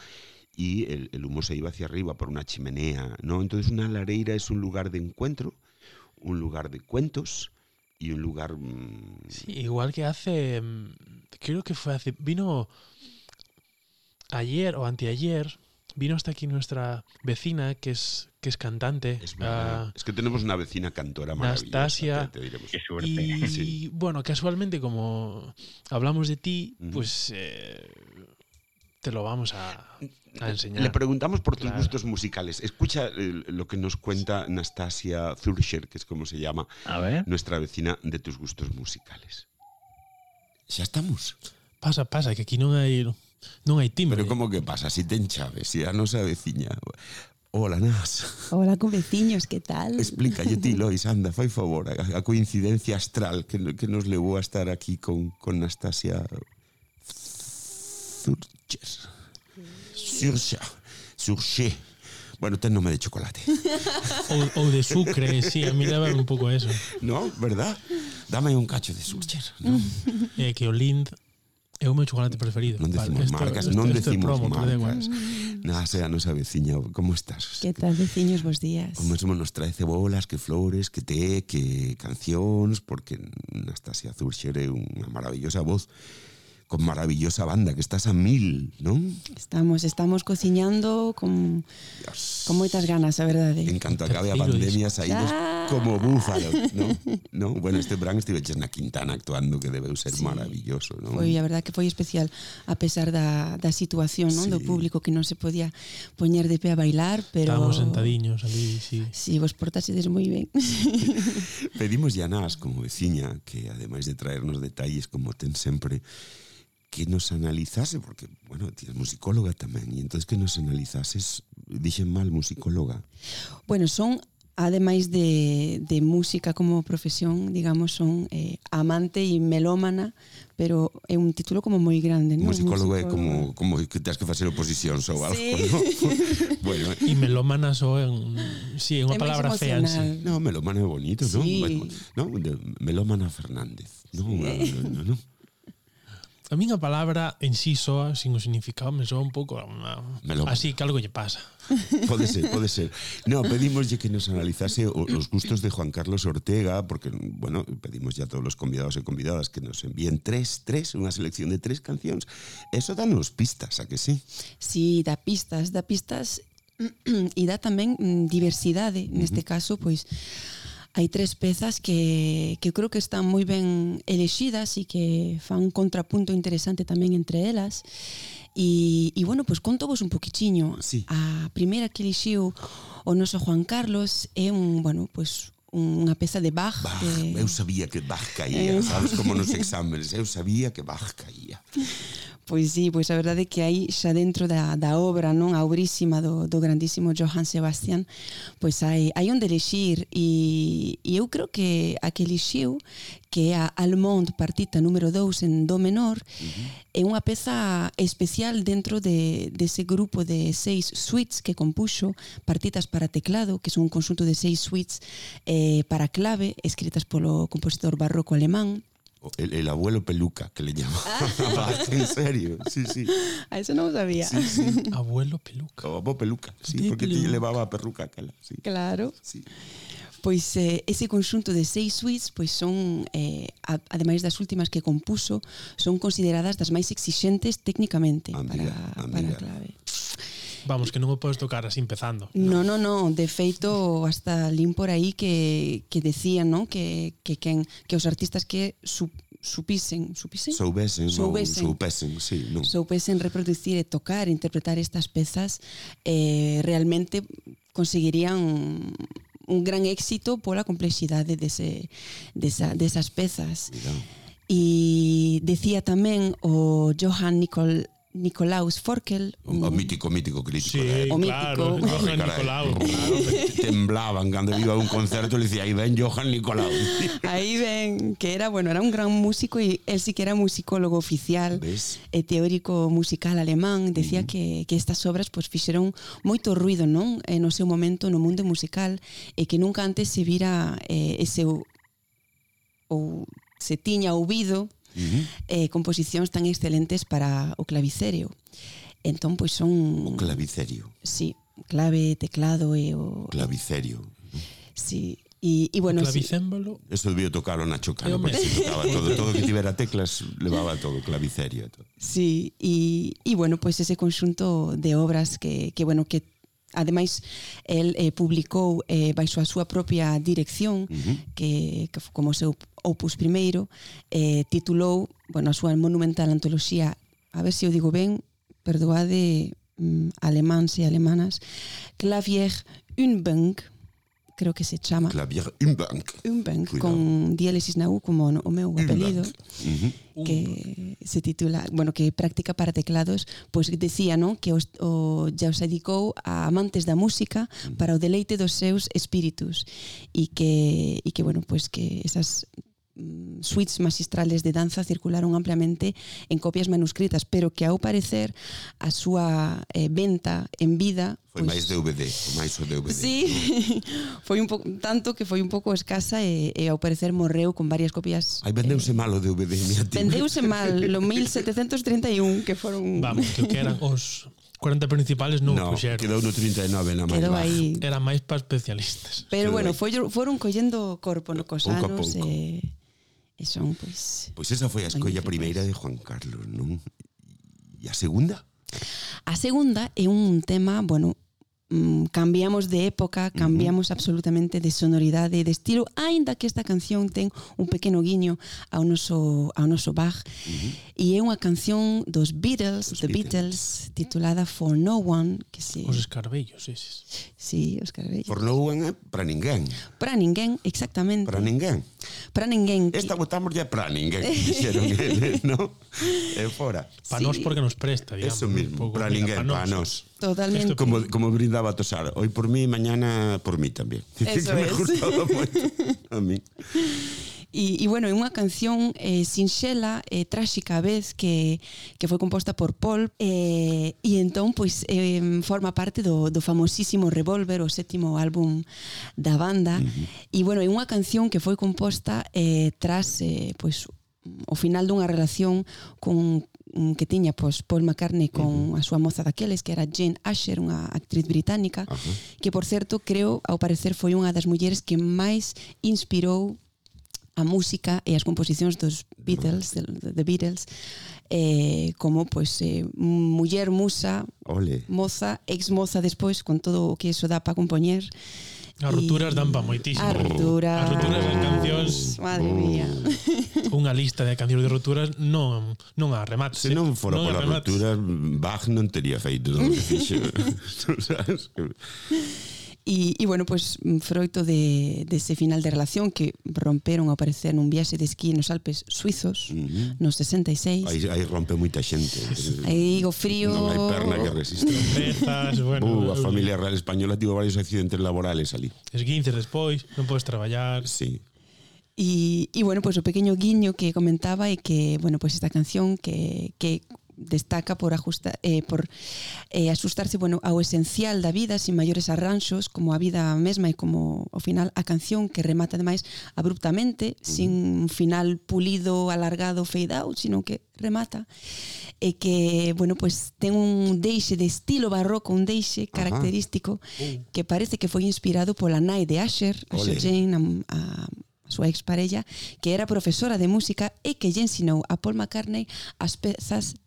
y el, humo se iba hacia arriba por una chimenea, ¿no? Entonces una lareira es un lugar de encuentro, un lugar de cuentos y un lugar... mm, Sí, igual que hace... mm, Creo que fue hace... Vino ayer o anteayer, vino hasta aquí nuestra vecina, que es, que es cantante. Es verdad. ah, es que tenemos una vecina cantora maravillosa. Nastasia. te- te diremos. Qué suerte. y Sí. bueno, casualmente como hablamos de ti, pues eh, te lo vamos a, a enseñar. Le preguntamos por tus Claro. gustos musicales. Escucha eh, lo que nos cuenta Nastasia Zurscher, que es como se llama A ver. nuestra vecina de tus gustos musicales. Ya estamos. Pasa, pasa, que aquí non hai Non hai timbre. Pero como que pasa? Si ten chave, si a nosa veciña... Hola, Nas. Hola, con veciños, que tal? Explícalle ti, Lois, anda, fai favor, a, a coincidencia astral que, que nos levou a estar aquí con, con Nastasia Zurcher. Zurcher. Zurcher. Bueno, ten nome de chocolate. ou, ou de sucre, sí, a mí leva un pouco a eso. No, verdad? Dame un cacho de surcher, ¿no? É eh, que o lind É o meu chocolate preferido. Non decimos vale, marcas, esto, non esto, decimos promo, marcas. Nada, sea nosa veciña, como estás? Que tal, veciños, vos días. O mesmo nos trae cebolas, que flores, que té, que cancións, porque Anastasia Zurcher é unha maravillosa voz con maravillosa banda, que estás a mil, non? Estamos, estamos cociñando con, Dios. con moitas ganas, a verdade. En canto acabe a pandemia, saídos ah. como búfalo, non? no? Bueno, este verán estive na Quintana actuando, que debeu ser sí. maravilloso, non? Foi, a verdade que foi especial, a pesar da, da situación, non? Sí. Do público que non se podía poñer de pé a bailar, pero... Estábamos sentadiños ali, sí. Sí, vos portasedes moi ben. Pedimos a como veciña, que ademais de traernos detalles como ten sempre, que nos analizase, porque, bueno, ti musicóloga tamén, e entonces que nos analizases, dixen mal, musicóloga. Bueno, son, ademais de, de música como profesión, digamos, son eh, amante e melómana, pero é un título como moi grande, non? Musicólogo, é como, como que tens que facer oposición ou algo, sí. ¿no? bueno, e melómana só é un, sí, é unha é palabra fea, sí. No, melómana é bonito, sí. non? Bueno, non? Melómana Fernández, non? Sí. no, non, non. A min a palabra en sí soa, sin o significado, me soa un pouco así que algo lle pasa. Pode ser, pode ser. No, pedimoslle que nos analizase os gustos de Juan Carlos Ortega, porque, bueno, pedimos ya a todos los convidados e convidadas que nos envíen tres, tres, unha selección de tres cancións. Eso danos pistas, a que sí? Sí, dá pistas, dá pistas e dá tamén mm, diversidade, neste uh -huh. caso, pois, hai tres pezas que, que eu creo que están moi ben elexidas e que fan un contrapunto interesante tamén entre elas e, e bueno, pois conto vos un poquichiño sí. a primeira que elixiu o noso Juan Carlos é un, bueno, pois unha peza de Bach. Bach eh... Eu sabía que Bach caía, eh. sabes como nos exámenes, eu sabía que Bach caía. Pois sí, pois a verdade é que aí xa dentro da, da obra, non a obrísima do, do grandísimo Johann Sebastian, pois hai, hai onde elixir e, e eu creo que a que elixiu que é a Almond partita número 2 en do menor, é unha peza especial dentro de, dese grupo de seis suites que compuxo, partitas para teclado, que son un conxunto de seis suites eh, para clave, escritas polo compositor barroco alemán, El, el abuelo peluca, que le llamaba. Bach, en serio, sí, sí. a eso non o sabía. Sí, sí. Abuelo peluca. O abuelo peluca, sí, De porque te peluca. levaba a perruca sí. Claro. sí. Pois eh, ese conxunto de seis suites pois son, eh, a, ademais das últimas que compuso, son consideradas das máis exixentes técnicamente amiga, para, amiga. para a clave. Vamos, que non o podes tocar así empezando. Non, non, non, no. de feito hasta lín por aí que, que decían, non, que, que, quen, que os artistas que su, supisen, supisen? Soubesen, soubesen, non, soupesen, sí, non. Soupesen reproducir e tocar, interpretar estas pezas, eh, realmente conseguirían un gran éxito pola complexidade dese, desa, desas pezas. Mira. E dicía tamén o Johann Nicol Nicolaus Forkel. O, o mítico, mítico crítico. Sí, eh? o claro, mítico. Johan Caray, Nicolau. Claro, temblaban cando iba a un concerto, le decía, aí ven Johan Nicolau. aí ven, que era, bueno, era un gran músico y él sí que era musicólogo oficial, ¿ves? e teórico musical alemán, decía uh -huh. que, que estas obras pues fixeron moito ruido, non? En no seu momento no mundo musical e que nunca antes se vira eh, ese ou se tiña ouvido eh, composicións tan excelentes para o clavicerio. Entón, pois son... O clavicerio. Sí, clave, teclado e o... Clavicerio. Sí, E, e bueno, o clavicémbalo. Sí. Eso debió tocarlo Nacho Cano, porque se tocaba todo, todo que tivera teclas levaba todo clavicerio e todo. Sí, e, e bueno, pois pues ese conxunto de obras que, que bueno, que ademais el eh, publicou eh, baixo a súa propia dirección uh -huh. que, que como seu opus primeiro eh, titulou bueno, a súa monumental antoloxía a ver se eu digo ben perdoade mm, alemáns e alemanas Clavier Unbunk creo que se chama. Clavier Umbank. Umbank, Cuidado. con diélesis na U como o meu apelido. Uh. Que se titula, bueno, que práctica para teclados, pois pues decía, non, que os, o, ya os dedicou a amantes da música para o deleite dos seus espíritus e que, e que bueno, pois pues que esas Mm, suites magistrales de danza circularon ampliamente en copias manuscritas, pero que ao parecer a súa eh, venta en vida foi pois, máis DVD, máis o DVD. Sí, foi un pouco tanto que foi un pouco escasa e, e ao parecer morreu con varias copias. Aí vendeuse eh, mal o DVD, mira ti. Vendeuse mal lo 1731 que foron Vamos, que, que eran os 40 principales non no, puxeron. Quedou no 39 na máis Quedou aí. Era máis para especialistas. Pero quedou bueno, foi, foron collendo corpo no cos pouco anos. Pouco. E... E son, pois... Pois esa foi a escolla primeira de Juan Carlos, non? E a segunda? A segunda é un tema, bueno, mm, cambiamos de época, cambiamos uh -huh. absolutamente de sonoridade, de estilo, aínda que esta canción ten un pequeno guiño ao noso, ao noso Bach. Uh -huh. E é unha canción dos Beatles, os The Beatles. Beatles, titulada For No One. Que se... Os escarbellos eses. Sí, os escarbellos. For No One é para ninguén. Para ninguén, exactamente. Para ninguén. Para ninguén. Que... Esta votamos ya para ninguén, dixeron eles, ¿no? É fora. Para sí. nós porque nos presta, digamos. Eso mismo, para ninguén, para nós. Totalmente. Como, como brinda daba a tosar. Hoy por mí, mañana por mí también. Eso que es. me gustaba moito a mí. E, e bueno, é unha canción eh, sinxela e eh, tráxica a vez que, que foi composta por Paul eh, e entón pois eh, forma parte do, do famosísimo Revolver, o sétimo álbum da banda. Uh -huh. E bueno, é unha canción que foi composta eh, tras eh, pois o final dunha relación con que tiña pois, Paul McCartney con a súa moza daqueles, que era Jane Asher, unha actriz británica, Ajá. que, por certo, creo, ao parecer, foi unha das mulleres que máis inspirou a música e as composicións dos Beatles, de, de Beatles, eh, como pois eh, muller musa, Ole. moza, ex moza despois, con todo o que eso dá para compoñer, As rupturas dan pa moitísimo. As rupturas. As rupturas das cancións. Madre mía. Unha lista de cancións de rupturas non non a remate. Se non fora non pola ruptura, Bach non tería feito o que fixo. E, e bueno, pues, mm, froito de, dese final de relación que romperon ao parecer nun viaxe de esquí nos Alpes suizos uh -huh. nos 66. Aí, aí rompe moita xente. Aí o frío... Non hai perna que resista. Pezas, bueno... Uh, a familia real española tivo varios accidentes laborales ali. Esguinces despois, non podes traballar. Sí. E, y bueno, pues, o pequeno guiño que comentaba é que, bueno, pues, esta canción que, que destaca por, ajusta, eh, por eh, asustarse bueno, ao esencial da vida sin maiores arranxos como a vida mesma e como ao final a canción que remata ademais abruptamente sin un final pulido, alargado, fade out sino que remata e que bueno, pues, ten un deixe de estilo barroco un deixe característico Ajá. que parece que foi inspirado pola nai de Asher Asher Ole. Jane a, a a súa exparella, que era profesora de música e que lle ensinou a Paul McCartney as pezas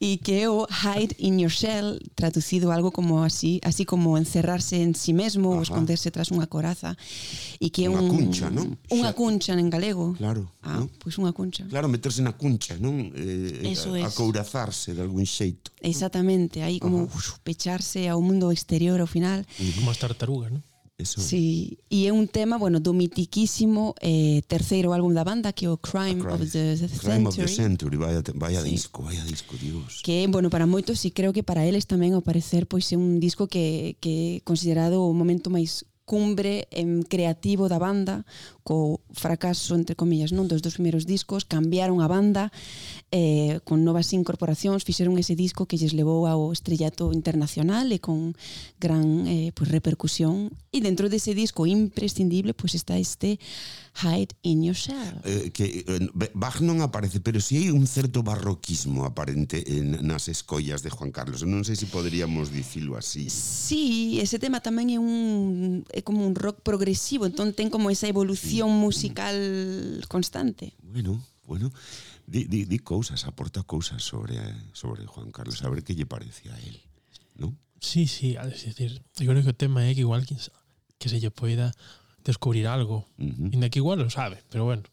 y que o hide in your shell, traducido algo como así, así como encerrarse en sí mesmo Ajá. ou esconderse tras unha coraza. E que é unha un, cuncha, non? Unha cuncha en galego. Claro. Ah, non? pois unha cuncha. Claro, meterse na cuncha, non? Eh, Eso a, es. Acourazarse de algún xeito. Exactamente, aí como uf, pecharse ao mundo exterior ao final. Como as tartarugas, non? Eso. Sí, e é un tema, bueno, do mitiquísimo eh, terceiro álbum da banda que é o Crime, ah, Crime. of the Century. Crime of the Century, vaya, vaya sí. disco, vaya disco, Dios. Que, bueno, para moitos e creo que para eles tamén ao parecer pois é un disco que, que é considerado o momento máis cumbre em creativo da banda, co fracaso, entre comillas, non dos dos primeiros discos, cambiaron a banda eh, con novas incorporacións, fixeron ese disco que lles levou ao estrellato internacional e con gran eh, pues, repercusión. E dentro dese disco imprescindible pues, está este Hide in Yourself. Eh, que eh, Bach non aparece, pero si sí hai un certo barroquismo aparente eh, en, nas escollas de Juan Carlos. Non sei se si poderíamos dicilo así. Sí, ese tema tamén é un é como un rock progresivo, entón ten como esa evolución evolución musical constante. Bueno, bueno, di, di, di cousas, aporta cousas sobre sobre Juan Carlos, a ver que lle parece a él, ¿no? Sí, sí, a decir, eu creo que o tema é que igual que, que se lle poida descubrir algo, uh -huh. inda que igual lo sabe, pero bueno.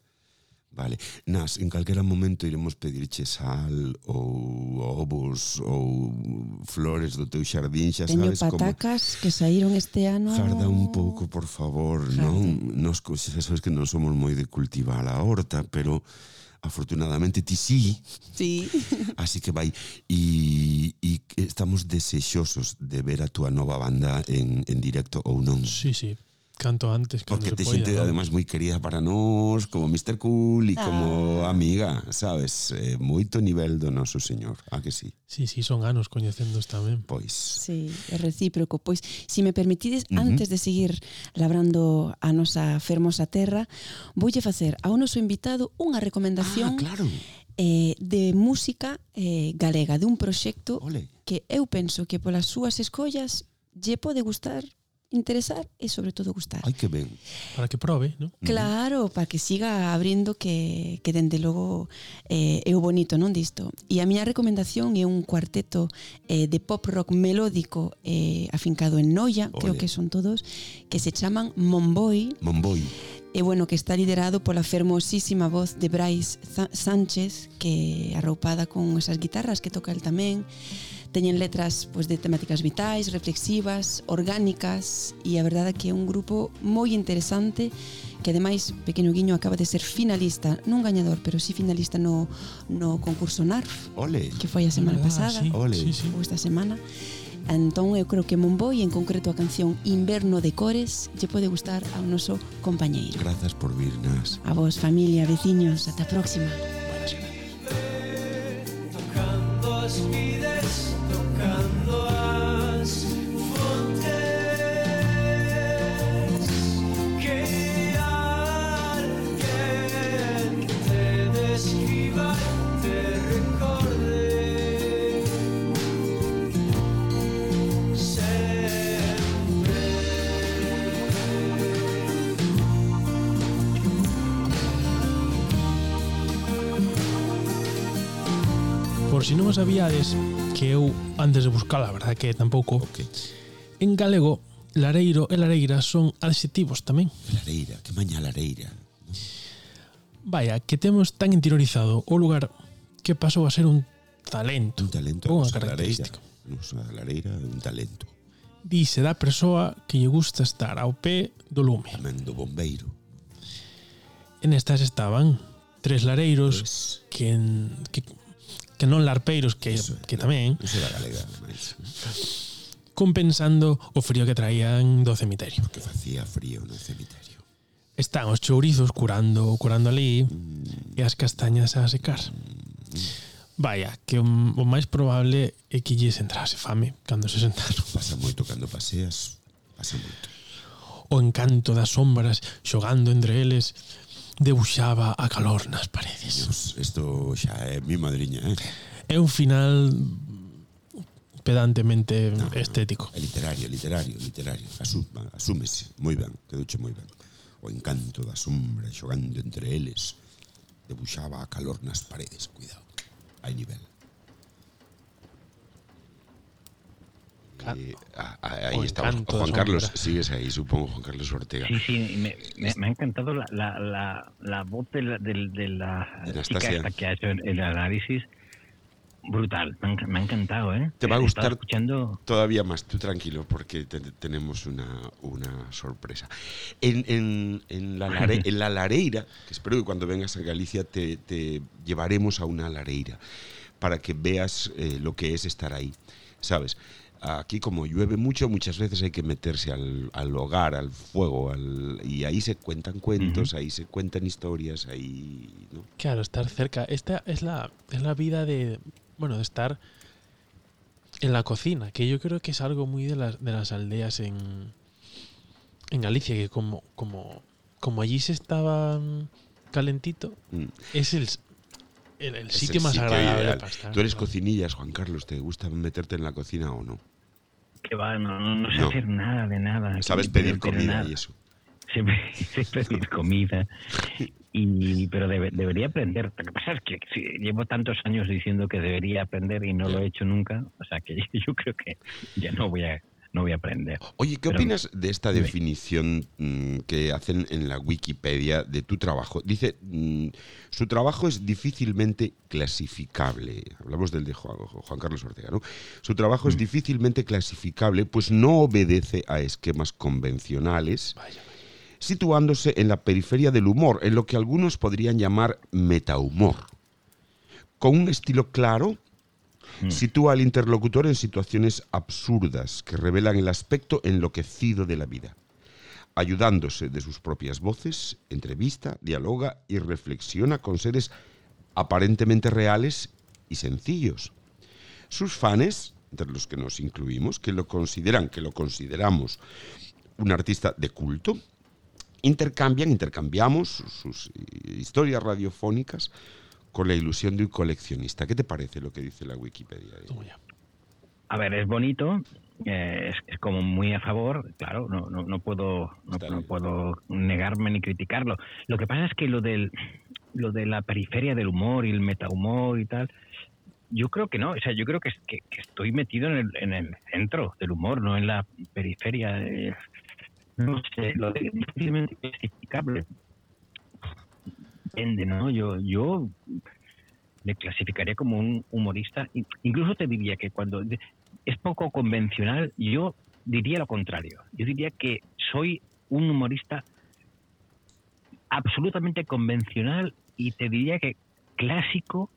Vale. Nas, en calquera momento iremos pedirche sal ou ovos ou flores do teu xardín, xa Teño sabes como... Teño patacas que saíron este ano... Jarda un pouco, por favor, non? Nos, xa sabes que non somos moi de cultivar a horta, pero afortunadamente ti sí. Sí. Así que vai e, e estamos desexosos de ver a túa nova banda en, en directo ou non. Sí, sí. Canto antes. que Porque te polla, xente, ¿no? además, moi querida para nós, como Mr. Cool e ah. como amiga, sabes? Eh, moito nivel do noso señor, a que sí? Sí, sí, son anos coñecendos tamén. Pois. Sí, é recíproco. Pois, se si me permitides, uh -huh. antes de seguir labrando a nosa fermosa terra, voulle facer ao noso invitado unha recomendación ah, claro. eh, de música eh, galega, dun proxecto Ole. que eu penso que polas súas escollas lle pode gustar interesar e sobre todo gustar. Ai, que ben. Para que probe, non? Claro, para que siga abrindo que, que dende logo eh, é o bonito, non disto? E a miña recomendación é un cuarteto eh, de pop rock melódico eh, afincado en Noia, Ole. creo que son todos, que se chaman Monboy. Monboy. E bueno, que está liderado pola fermosísima voz de Bryce Sánchez, que arroupada con esas guitarras que toca el tamén. Mm Teñen letras pois, de temáticas vitais, reflexivas, orgánicas e a verdade é que é un grupo moi interesante que ademais Pequeno Guiño acaba de ser finalista, non gañador, pero sí finalista no, no concurso NARF Ole. que foi a semana ah, pasada sí. Ole. Sí, sí. ou esta semana Entón eu creo que Monboi, en concreto a canción Inverno de Cores, lle pode gustar ao noso compañeiro. Grazas por virnas. A vos, familia, veciños, ata a próxima. Manche. non o sabíades que eu antes de buscala, a verdad que tampouco. Okay. En galego, lareiro e lareira son adxetivos tamén. Lareira, que maña lareira. Vaya, que temos tan interiorizado o lugar que pasou a ser un talento. Un talento, unha característica. Lareira, lareira é un talento. Dice da persoa que lle gusta estar ao pé do lume. Tamén do bombeiro. En estas estaban tres lareiros pues... que, en, que que non larpeiros, que, eso, que tamén. Iso era galega, máis. Compensando o frío que traían do cemiterio. Porque facía frío no cemiterio. Están os chourizos curando, curando ali mm. e as castañas a secar. Mm. Vaya, que o, o máis probable é que lles entrase fame cando se sentaron. Pasa moito cando paseas, pasa moito. O encanto das sombras xogando entre eles debuxaba a calor nas paredes. Dios, isto xa é mi madriña, eh? É un final pedantemente no, estético. É literario, literario, literario. Asuma, asúmese, moi ben, quedouche moi ben. O encanto da sombra xogando entre eles debuxaba a calor nas paredes, cuidado. Hai nivel. Ahí estamos. Juan Carlos, sombra. sigues ahí, supongo, Juan Carlos Ortega. Sí, sí, me, me- me ha encantado la, la, la, la voz de la, de la De chica esta que ha hecho el, el análisis. Brutal, me ha, enc- me ha encantado, ¿eh? Te va a gustar escuchando Todavía más, tú tranquilo, porque te- tenemos una, una sorpresa. En, en- en la lare- en la lareira, que espero que cuando vengas a Galicia te, te llevaremos a una lareira para que veas eh, lo que es estar ahí, ¿sabes? Aquí como llueve mucho, muchas veces hay que meterse al, al hogar, al fuego, al- y ahí se cuentan cuentos, ahí se cuentan historias, ahí... ¿no? Claro, estar cerca. Esta es la, es la vida de, bueno, de estar en la cocina, que yo creo que es algo muy de las, de las aldeas en, en Galicia, que como, como, como allí se estaba mm, calentito, Mm. es el, el, el sitio el más sitio agradable ideal. para estar. Tú eres cocinillas, Juan Carlos, ¿te gusta meterte en la cocina o no? que va, no, no, no sé No. hacer nada de nada. Sabes pedir pero comida nada. y eso. sé, sé pedir comida. Y, pero debe- debería aprender. Lo que pasa es que si llevo tantos años diciendo que debería aprender y no lo he hecho nunca, o sea que yo creo que ya no voy a, no voy a aprender. Oye, ¿qué Pero- opinas de esta definición mm, que hacen en la Wikipedia de tu trabajo? Dice, mm, su trabajo es difícilmente clasificable. Hablamos del de Juan, Juan Carlos Ortega, ¿no? Su trabajo es Mm. difícilmente clasificable, pues no obedece a esquemas convencionales, situándose en la periferia del humor, en lo que algunos podrían llamar metahumor. Con un estilo claro, sitúa al interlocutor en situaciones absurdas que revelan el aspecto enloquecido de la vida. Ayudándose de sus propias voces, entrevista, dialoga y reflexiona con seres aparentemente reales y sencillos. Sus fans, entre los que nos incluimos, que lo consideran, que lo consideramos un artista de culto, intercambian, intercambiamos sus, sus historias radiofónicas con la ilusión de un coleccionista. ¿Qué te parece lo que dice la Wikipedia? A ver, es bonito, eh, es, es como muy a favor, claro, no, no, no puedo no, puedo negarme ni criticarlo. Lo que pasa es que lo del lo de la periferia del humor y el metahumor y tal, yo creo que no, o sea, yo creo que, es- que, que estoy metido en el, en el centro del humor, no en la periferia. eh, no sé, lo de difícilmente clasificable. Depende, ¿no? Yo, yo me clasificaría como un humorista. In- Incluso te diría que cuando es poco convencional, yo diría lo contrario. Yo diría que soy un humorista absolutamente convencional y te diría que clásico,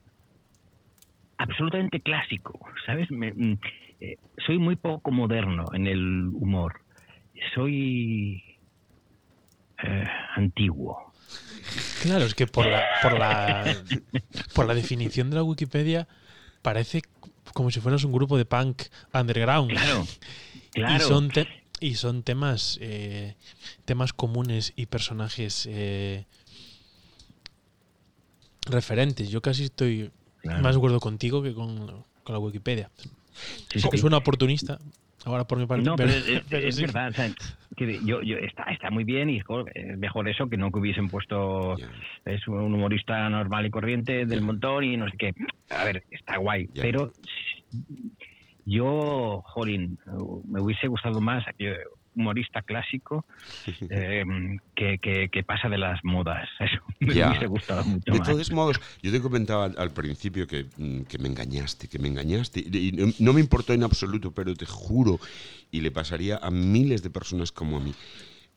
absolutamente clásico, ¿sabes? Me- mm, eh, soy muy poco moderno en el humor. Soy eh, antiguo. Claro, es que por la, por la, por la definición de la Wikipedia parece como si fueras un grupo de punk underground. Claro, Y claro. son, te- y son temas, eh, temas comunes y personajes eh, referentes. Yo casi estoy Claro. más de acuerdo contigo que con, con la Wikipedia. Sí, Sé que sí. suena oportunista, ahora por mi parte. No, pero, es, es- pero es sí. verdad. o sea, que yo, yo, está, está muy bien y es mejor eso que no que hubiesen puesto es un humorista normal y corriente del montón y no sé qué. A ver, está guay, pero yo, jolín, me hubiese gustado más aquello humorista clásico eh, que, que, que pasa de las modas. Eso me Ya. hubiese gustado mucho De más. todos modos, yo te comentaba al, principio que, mm, que me engañaste, que me engañaste. Y, no, no me importó en absoluto, pero te juro, y le pasaría a miles de personas como a mí,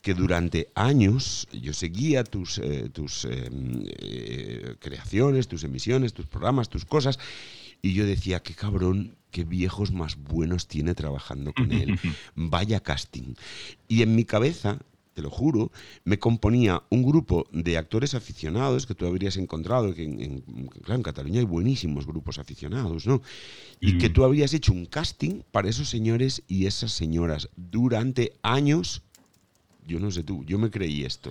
que durante años yo seguía tus, eh, tus eh, eh, creaciones, tus emisiones, tus programas, tus cosas, y yo decía, qué cabrón, qué viejos más buenos tiene trabajando con él. Vaya casting. Y en mi cabeza, te lo juro, me componía un grupo de actores aficionados que tú habrías encontrado, que en, en- claro, en Cataluña hay buenísimos grupos aficionados, ¿no? Y que tú habrías hecho un casting para esos señores y esas señoras durante años. Yo no sé tú, yo me creí esto.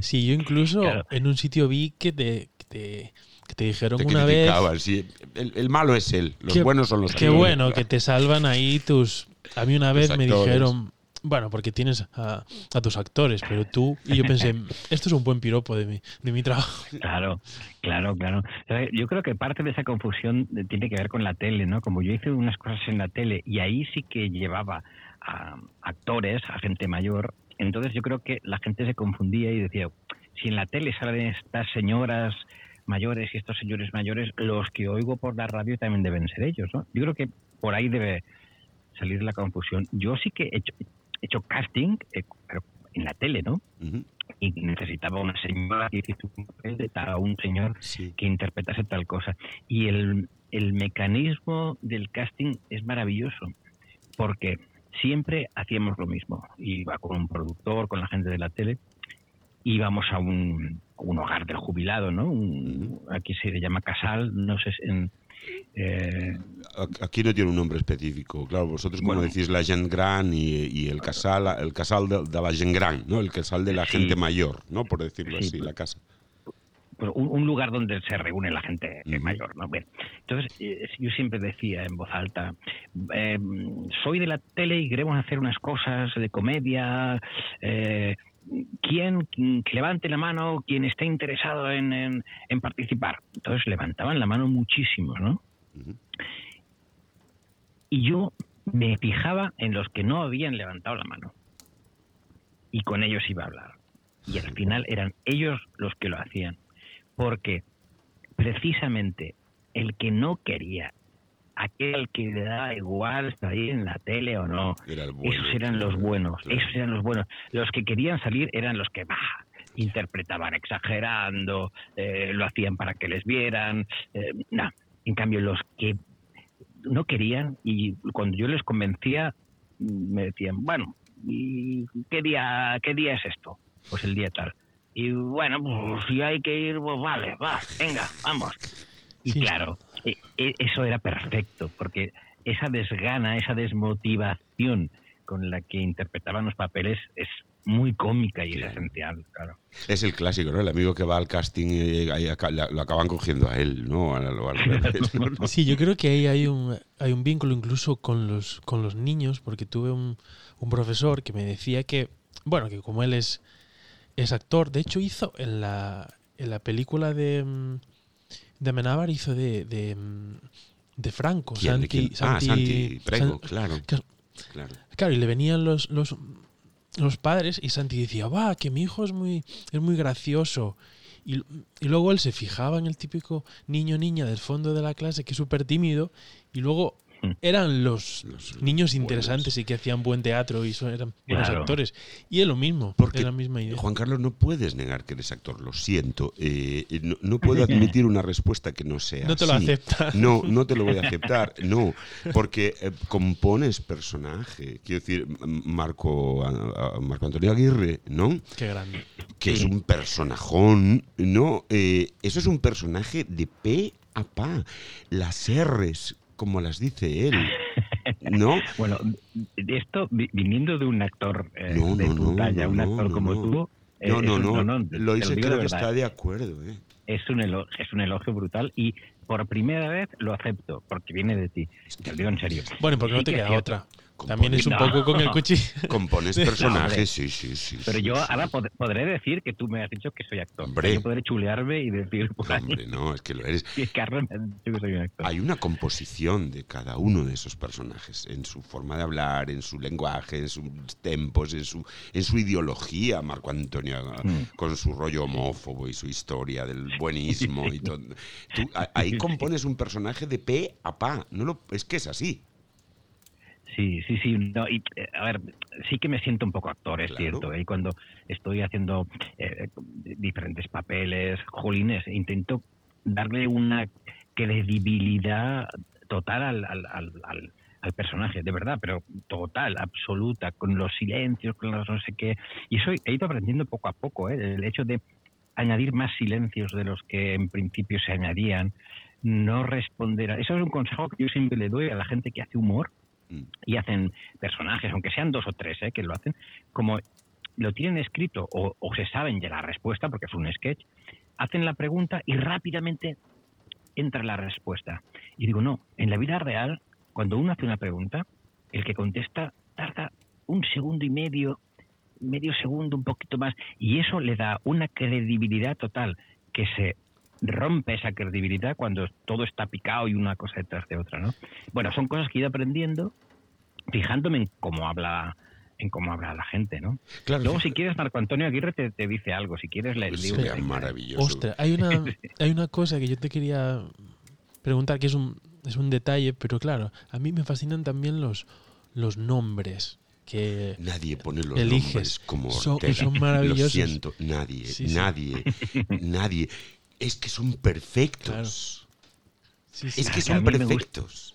Sí, yo incluso Claro. en un sitio vi que te, que te, que te dijeron Te una vez sí. El, el malo es él, los buenos son los Qué bueno, que te salvan ahí tus... A mí una vez me dijeron, bueno, porque tienes a, a tus actores, pero tú... Y yo pensé, esto es un buen piropo de mi, de mi trabajo. Claro, claro, claro. ¿Sabes? Yo creo que parte de esa confusión de- tiene que ver con la tele, ¿no? Como yo hice unas cosas en la tele y ahí sí que llevaba a actores, a gente mayor, entonces yo creo que la gente se confundía y decía, si en la tele salen estas señoras mayores y estos señores mayores, los que oigo por la radio también deben ser ellos, ¿no? Yo creo que por ahí debe salir la confusión. Yo sí que he hecho, he hecho casting, eh, pero en la tele, ¿no? Y necesitaba una señora que hiciese un papel de tal, o un señor sí. que interpretase tal cosa. Y el, el mecanismo del casting es maravilloso, porque siempre hacíamos lo mismo. Iba con un productor, con la gente de la tele, íbamos a un, un hogar del jubilado, ¿no? Un- aquí se le llama casal, no sé, si en... eh, Aquí no tiene un nombre específico. Claro, vosotros como Bueno. decís la gent gran y, y el casal, el casal de, de la gent gran, ¿no? El casal de la Sí. gente mayor, ¿no? Por decirlo Sí, así, la casa. un, un lugar donde se reúne la gente Ujú. mayor, ¿no? Bien. Entonces, eh, yo siempre decía en voz alta, eh, soy de la tele y queremos hacer unas cosas de comedia. eh, ¿Quién que levante la mano quien esté interesado en, en- en participar? Entonces levantaban la mano muchísimos, ¿no? Y yo me fijaba en los que no habían levantado la mano. Y con ellos iba a hablar. Y al final eran ellos los que lo hacían. Porque precisamente el que no quería, aquel que le daba igual salir en la tele o no, Era el bueno, esos eran los buenos, claro. esos eran los buenos. Los que querían salir eran los que bah, interpretaban exagerando, eh, lo hacían para que les vieran. eh, no. En cambio, los que no querían y cuando yo les convencía mm, me decían, bueno, ¿y qué día, qué día es esto? Pues el día tal. Y bueno, pues si hay que ir, pues vale, va, venga, vamos. Y Sí. claro, eso era perfecto, porque esa desgana, esa desmotivación con la que interpretaban los papeles es muy cómica y es Claro. esencial, claro. Es el clásico, ¿no? El amigo que va al casting y lo acaban cogiendo a él, ¿no? A-. No. Sí, yo creo que ahí hay un, hay un vínculo incluso con los, con los niños, porque tuve un, un profesor que me decía que, bueno, que como él es, es actor, de hecho hizo en la, en la película de, mm, de Amenábar, hizo de, de, mm, de Franco, ¿Quién? ¿De Santi? Ah, Santi Prego, San- claro. que- claro. Claro, y le venían los, los, los padres y Santi decía, va, que mi hijo es muy, es muy gracioso. Y, y luego él se fijaba en el típico niño niña del fondo de la clase que es súper tímido y luego eran los, Los niños buenos. interesantes y que hacían buen teatro y son, eran buenos Claro. actores. Y es lo mismo, Porque, es la misma idea. Juan Carlos, no puedes negar que eres actor, lo siento. Eh, no, no puedo admitir una respuesta que no sea No te lo aceptas. No, no te lo voy a aceptar, no, porque eh, compones personaje. Quiero decir, Marco, a- a- Marco Antonio Aguirre, ¿no? Qué grande. Que es un personajón, ¿no? Eh, eso es un personaje de pe a pa. Las R's, como las dice él, ¿no? Bueno, esto vi- viniendo de un actor eh, No, de no, tu no, talla, no, un no, actor no, como no. tú, eh, No, no, un- no. te Lo hice, creo que está de acuerdo, ¿eh? es un elogio, es un elogio brutal y por primera vez lo acepto porque viene de ti. Te lo digo en serio. Bueno, porque no Sí te que es queda otra. También es un No. poco con el cuchillo. Compones personajes, sí, sí, sí. Pero sí, yo sí. ahora pod- podré decir que tú me has dicho que soy actor. Hombre. Yo podré chulearme y decir por ahí Hombre, no, es que lo eres. que Carlos me ha dicho que soy un actor. Hay una composición de cada uno de esos personajes, en su forma de hablar, en su lenguaje, en sus tempos, en su, en su ideología, Marco Antonio, Mm. con su rollo homófobo y su historia del buenismo y todo. Tú, ahí compones un personaje de pe a pa, no lo, es que es así. Sí, sí, sí. no, y, eh, a ver, sí que me siento un poco actor, es Claro. cierto. ¿eh? Y cuando estoy haciendo eh, diferentes papeles, jolines, intento darle una credibilidad total al, al, al, al- personaje, de verdad, pero total, absoluta, con los silencios, con los no sé qué. Y eso he ido aprendiendo poco a poco, ¿eh? el hecho de añadir más silencios de los que en principio se añadían, no responder a... Eso es un consejo que yo siempre le doy a la gente que hace humor. Y hacen personajes, aunque sean dos o tres ¿eh? que lo hacen, como lo tienen escrito o, o se saben ya la respuesta, porque es un sketch, hacen la pregunta y rápidamente entra la respuesta. Y digo, no, en la vida real, cuando uno hace una pregunta, el que contesta tarda un segundo y medio, medio segundo, un poquito más, y eso le da una credibilidad total que se rompe esa credibilidad cuando todo está picado y una cosa detrás de otra, ¿no? Bueno, son cosas que he ido aprendiendo fijándome en cómo habla en cómo habla la gente, ¿no? Claro, Luego, si quieres, Marco Antonio Aguirre te, te dice algo. Si quieres, le pues sería maravilloso. Ostras, hay una, hay una cosa que yo te quería preguntar, que es un, es un detalle, pero claro, a mí me fascinan también los, los nombres que Nadie pone los eliges. nombres como Son- Ortega. son maravillosos. Lo siento, nadie, Sí, sí. nadie, nadie. Es que son perfectos. Sí, sí. Es que son mí me gusta. perfectos.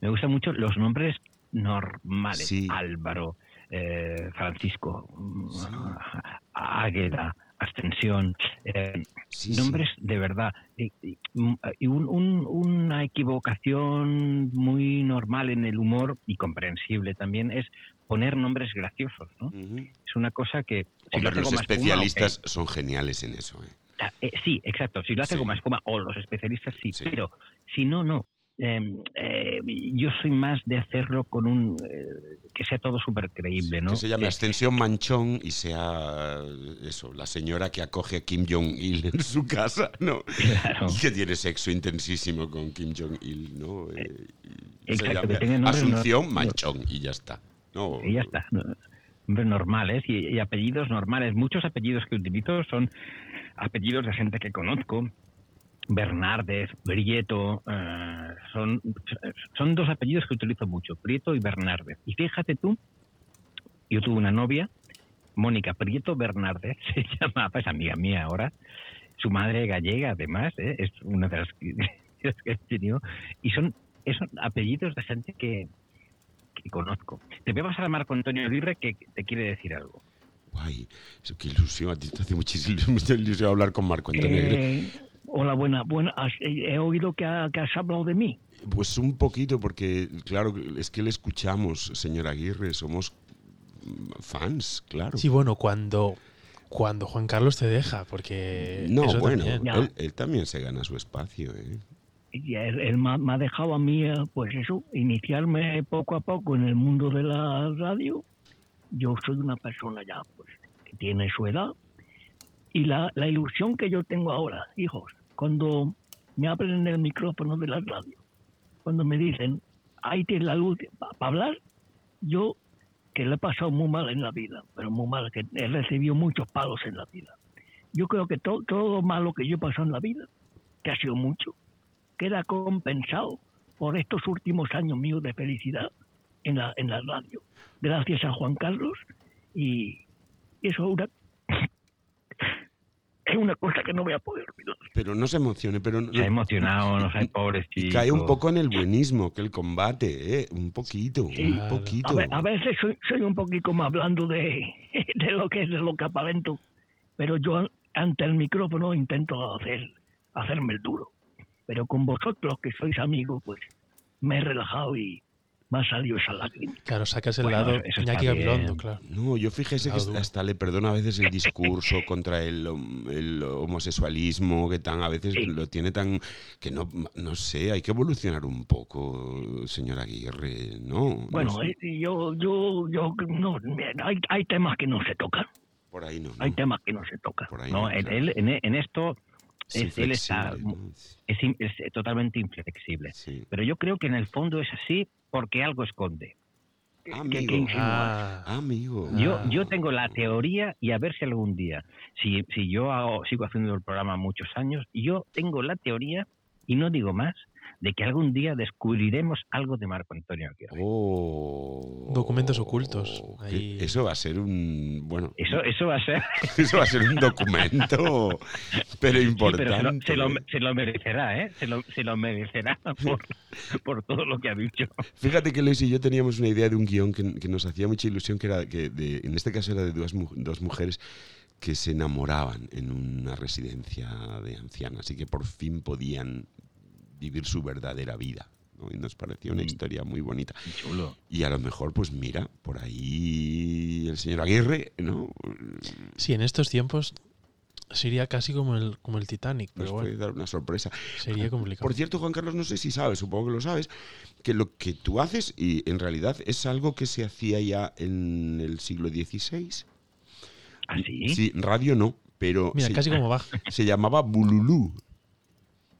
Me gustan mucho los nombres normales. Sí. Álvaro, eh, Francisco, Águeda, Ascensión. eh, Sí, sí. nombres de verdad. Y, un- un- una equivocación muy normal en el humor y comprensible también es poner nombres graciosos. Es una cosa que... si Hombre, los especialistas son geniales en eso. ¿eh? Ah, eh, sí, exacto. Si lo hace Sí. como espuma o los especialistas, sí. Sí. Pero si no, no. Eh, eh, yo soy más de hacerlo con un... eh, que sea todo súper creíble, ¿no? Que se llame Eh, Ascensión Manchón y sea eso, la señora que acoge a Kim Jong-il en su casa, ¿no? Claro. Y que tiene sexo intensísimo con Kim Jong-il, ¿no? Eh, exacto, que tenga nombre Asunción no- Manchón y ya está. No, Y ya está. ¿no? Normales y, apellidos normales. Muchos apellidos que utilizo son apellidos de gente que conozco. Bernárdez, Prieto, eh, son, son dos apellidos que utilizo mucho, Prieto y Bernárdez. Y fíjate tú, yo tuve una novia, Mónica Prieto Bernárdez, se llama, pues amiga mía ahora, su madre gallega además, ¿eh? es una de las que, he tenido, y son esos apellidos de gente que, que conozco. Te voy a pasar a Marco Antonio Aguirre que te quiere decir algo. Guay, qué ilusión, a ti te hace muchísima mucha ilusión hablar con Marco Antonio. Aguirre. Eh, hola, buena, buena. has- eh, He oído que, ha- que has hablado de mí. Pues un poquito, porque claro, es que le escuchamos, señor Aguirre, somos fans, claro. Sí, bueno, cuando, cuando Juan Carlos te deja, porque no, eso bueno, también. Él, él también se gana su espacio, ¿eh? Y él, él me, ha- dejado a mí, eh, pues eso, iniciarme poco a poco en el mundo de la radio. Yo soy una persona ya, pues, que tiene su edad. Y la, la ilusión que yo tengo ahora, hijos, cuando me abren el micrófono de la radio, cuando me dicen, ahí tienes la luz para hablar, yo, que le he pasado muy mal en la vida, pero muy mal, que he recibido muchos palos en la vida. Yo creo que todo, todo lo malo que yo he pasado en la vida, que ha sido mucho, queda compensado por estos últimos años míos de felicidad en la, en la radio. Gracias a Juan Carlos y eso es una, es una cosa que no voy a poder olvidar. Pero no se emocione, pero no- Se ha emocionado, no sé, pobrecito. y cae un poco en el buenismo, que el combate, ¿eh? Un poquito, Sí. un poquito. A, ve- a veces soy, soy un poquito más hablando de, de lo que es de lo que aparento, pero yo an- ante el micrófono intento hacer hacerme el duro. Pero con vosotros, que sois amigos, pues me he relajado y me ha salido esa lágrima. Claro, sacas el Bueno, lado Iñaki Gabilondo, claro. No, yo fíjese que hasta le perdono a veces el discurso contra el, el homosexualismo, que tan a veces Sí. lo tiene tan que no no sé, hay que evolucionar un poco, señor Aguirre, ¿no? No Bueno, sé, eh, yo, yo, yo, no, hay, hay temas que no se tocan, por ahí no. ¿no? hay temas que no se tocan. Por ahí No, no, él, claro. él en, en esto Es él está es, es totalmente inflexible. Sí. Pero yo creo que en el fondo es así porque algo esconde. Amigo. que insinúa? Ah, Amigo. Yo, Ah. yo tengo la teoría y a ver si algún día, si, si yo hago- sigo haciendo el programa muchos años, yo tengo la teoría, y no digo más, de que algún día descubriremos algo de Marco Antonio Aguirre. Oh, Documentos ocultos, ahí. Eso va a ser un bueno, Eso, eso va a ser... eso va a ser un documento, pero Sí, importante. pero se lo, se, lo, se lo merecerá, ¿eh? Se lo, se lo merecerá por, por todo lo que ha dicho. Fíjate que Luis y yo teníamos una idea de un guion que, que nos hacía mucha ilusión, que era que de- en este caso era de dos, dos mujeres que se enamoraban en una residencia de ancianas y que por fin podían vivir su verdadera vida. ¿no? Y nos parecía una Mm. historia muy bonita. Chulo. Y a lo mejor, pues mira, por ahí el señor Aguirre, ¿no? sí, en estos tiempos sería casi como el, como el Titanic, Nos pero puede bueno, dar una sorpresa. sería complicado. Por cierto, Juan Carlos, no sé si sabes, supongo que lo sabes, que lo que tú haces, y en realidad es algo que se hacía ya en el siglo XVI. ¿Así? Sí, radio no, pero Mira, se, casi como Bach. se llamaba Bululú.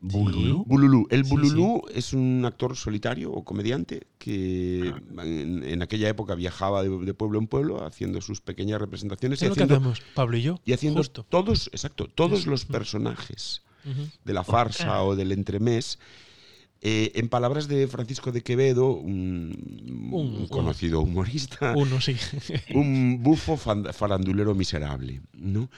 ¿Bululú? Bululú. El Sí, Bululú es un actor solitario o comediante que Ah. en, en aquella época viajaba de, de pueblo en pueblo haciendo sus pequeñas representaciones y Es lo que haciendo, hacemos, Pablo y yo. y haciendo justo. todos, exacto, todos los personajes de la farsa o del entremés. Eh, en palabras de Francisco de Quevedo, un, Un- un conocido humorista, Uno sí. un bufo farandulero miserable, ¿no?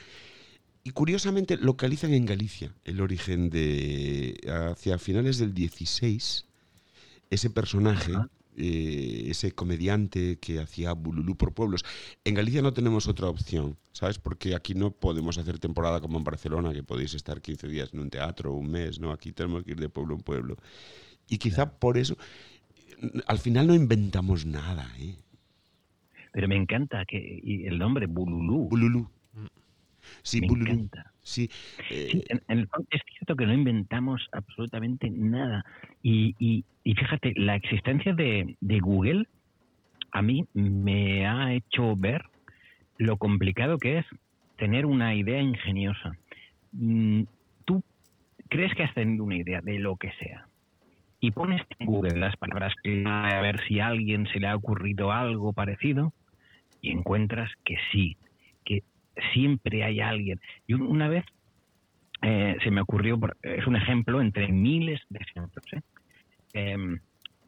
Y curiosamente localizan en Galicia el origen de hacia finales del 16 ese personaje, eh, ese comediante que hacía bululú por pueblos. En Galicia no tenemos otra opción, ¿sabes? Porque aquí no podemos hacer temporada como en Barcelona, que podéis estar 15 días en un teatro un mes, ¿no? Aquí tenemos que ir de pueblo en pueblo. Y quizá por eso, al final no inventamos nada, ¿eh? Pero me encanta que y el nombre Bululú. Bululú. Sí, me bululú. encanta. Sí, eh, Sí, en, en el fondo es cierto que no inventamos absolutamente nada. Y, y- y fíjate, la existencia de, de Google a mí me ha hecho ver lo complicado que es tener una idea ingeniosa. Mm, Tú crees que has tenido una idea de lo que sea y pones en Google las palabras clave a ver si a alguien se le ha ocurrido algo parecido y encuentras que sí, siempre hay alguien. Y un- una vez eh, se me ocurrió, es un ejemplo entre miles de ejemplos, ¿eh? Em,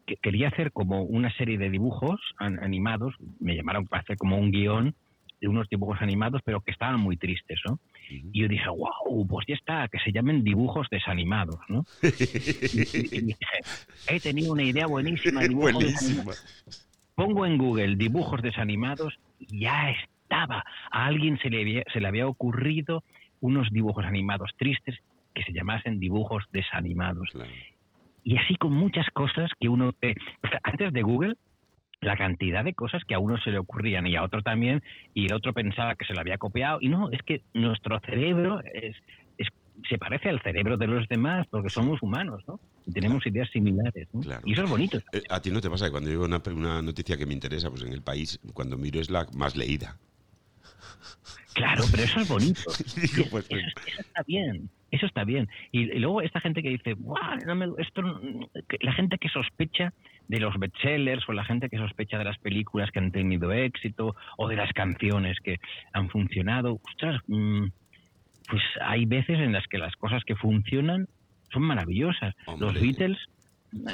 que quería hacer como una serie de dibujos an- animados, me llamaron para hacer como un guion de unos dibujos animados, pero que estaban muy tristes, ¿no? Y yo dije, wow, pues ya está, que se llamen dibujos desanimados, ¿no? Y, y dije, he tenido una idea buenísima. buenísima. Pongo en Google dibujos desanimados y ya A alguien se le había, se le había ocurrido unos dibujos animados tristes que se llamasen dibujos desanimados. Claro. Y así con muchas cosas que uno... antes de Google, la cantidad de cosas que a uno se le ocurrían y a otro también, y el otro pensaba que se lo había copiado. Y no, es que nuestro cerebro es, es- se parece al cerebro de los demás porque somos humanos, ¿no? Y tenemos ideas similares, ¿no? Claro. Y eso es bonito. Eh, a ti no te pasa que cuando digo una, una noticia que me interesa, pues en el país, cuando miro es la más leída. Claro, pero eso es bonito. Digo, pues, eso, eso está bien, eso está bien. Y, luego esta gente que dice, "Buah, no me- esto, no-", que la gente que sospecha de los bestsellers o la gente que sospecha de las películas que han tenido éxito o de las canciones que han funcionado, ostras, mm, pues hay veces en las que las cosas que funcionan son maravillosas. Los. Beatles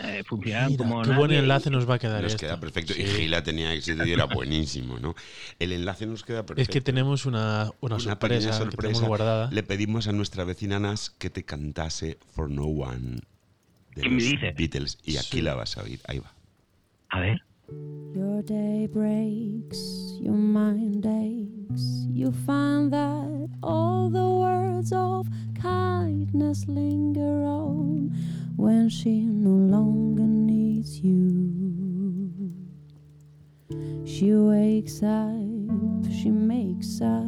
eh, funcionaron Mira, como qué buen nadie. enlace nos va a quedar Nos esto. queda perfecto. Sí. Y Gila tenía éxito y era buenísimo, ¿no? El enlace nos queda perfecto. Es que tenemos una, una, Una sorpresa, pequeña que sorpresa. tenemos guardada. Le pedimos a nuestra vecina Nas que te cantase For No One de ¿Qué me los dices? Beatles. Y aquí Sí. la vas a oír. Ahí va. A ver. Your day breaks, your mind aches. You find that all the words of kindness linger on when she no longer needs you. She wakes up, she makes up,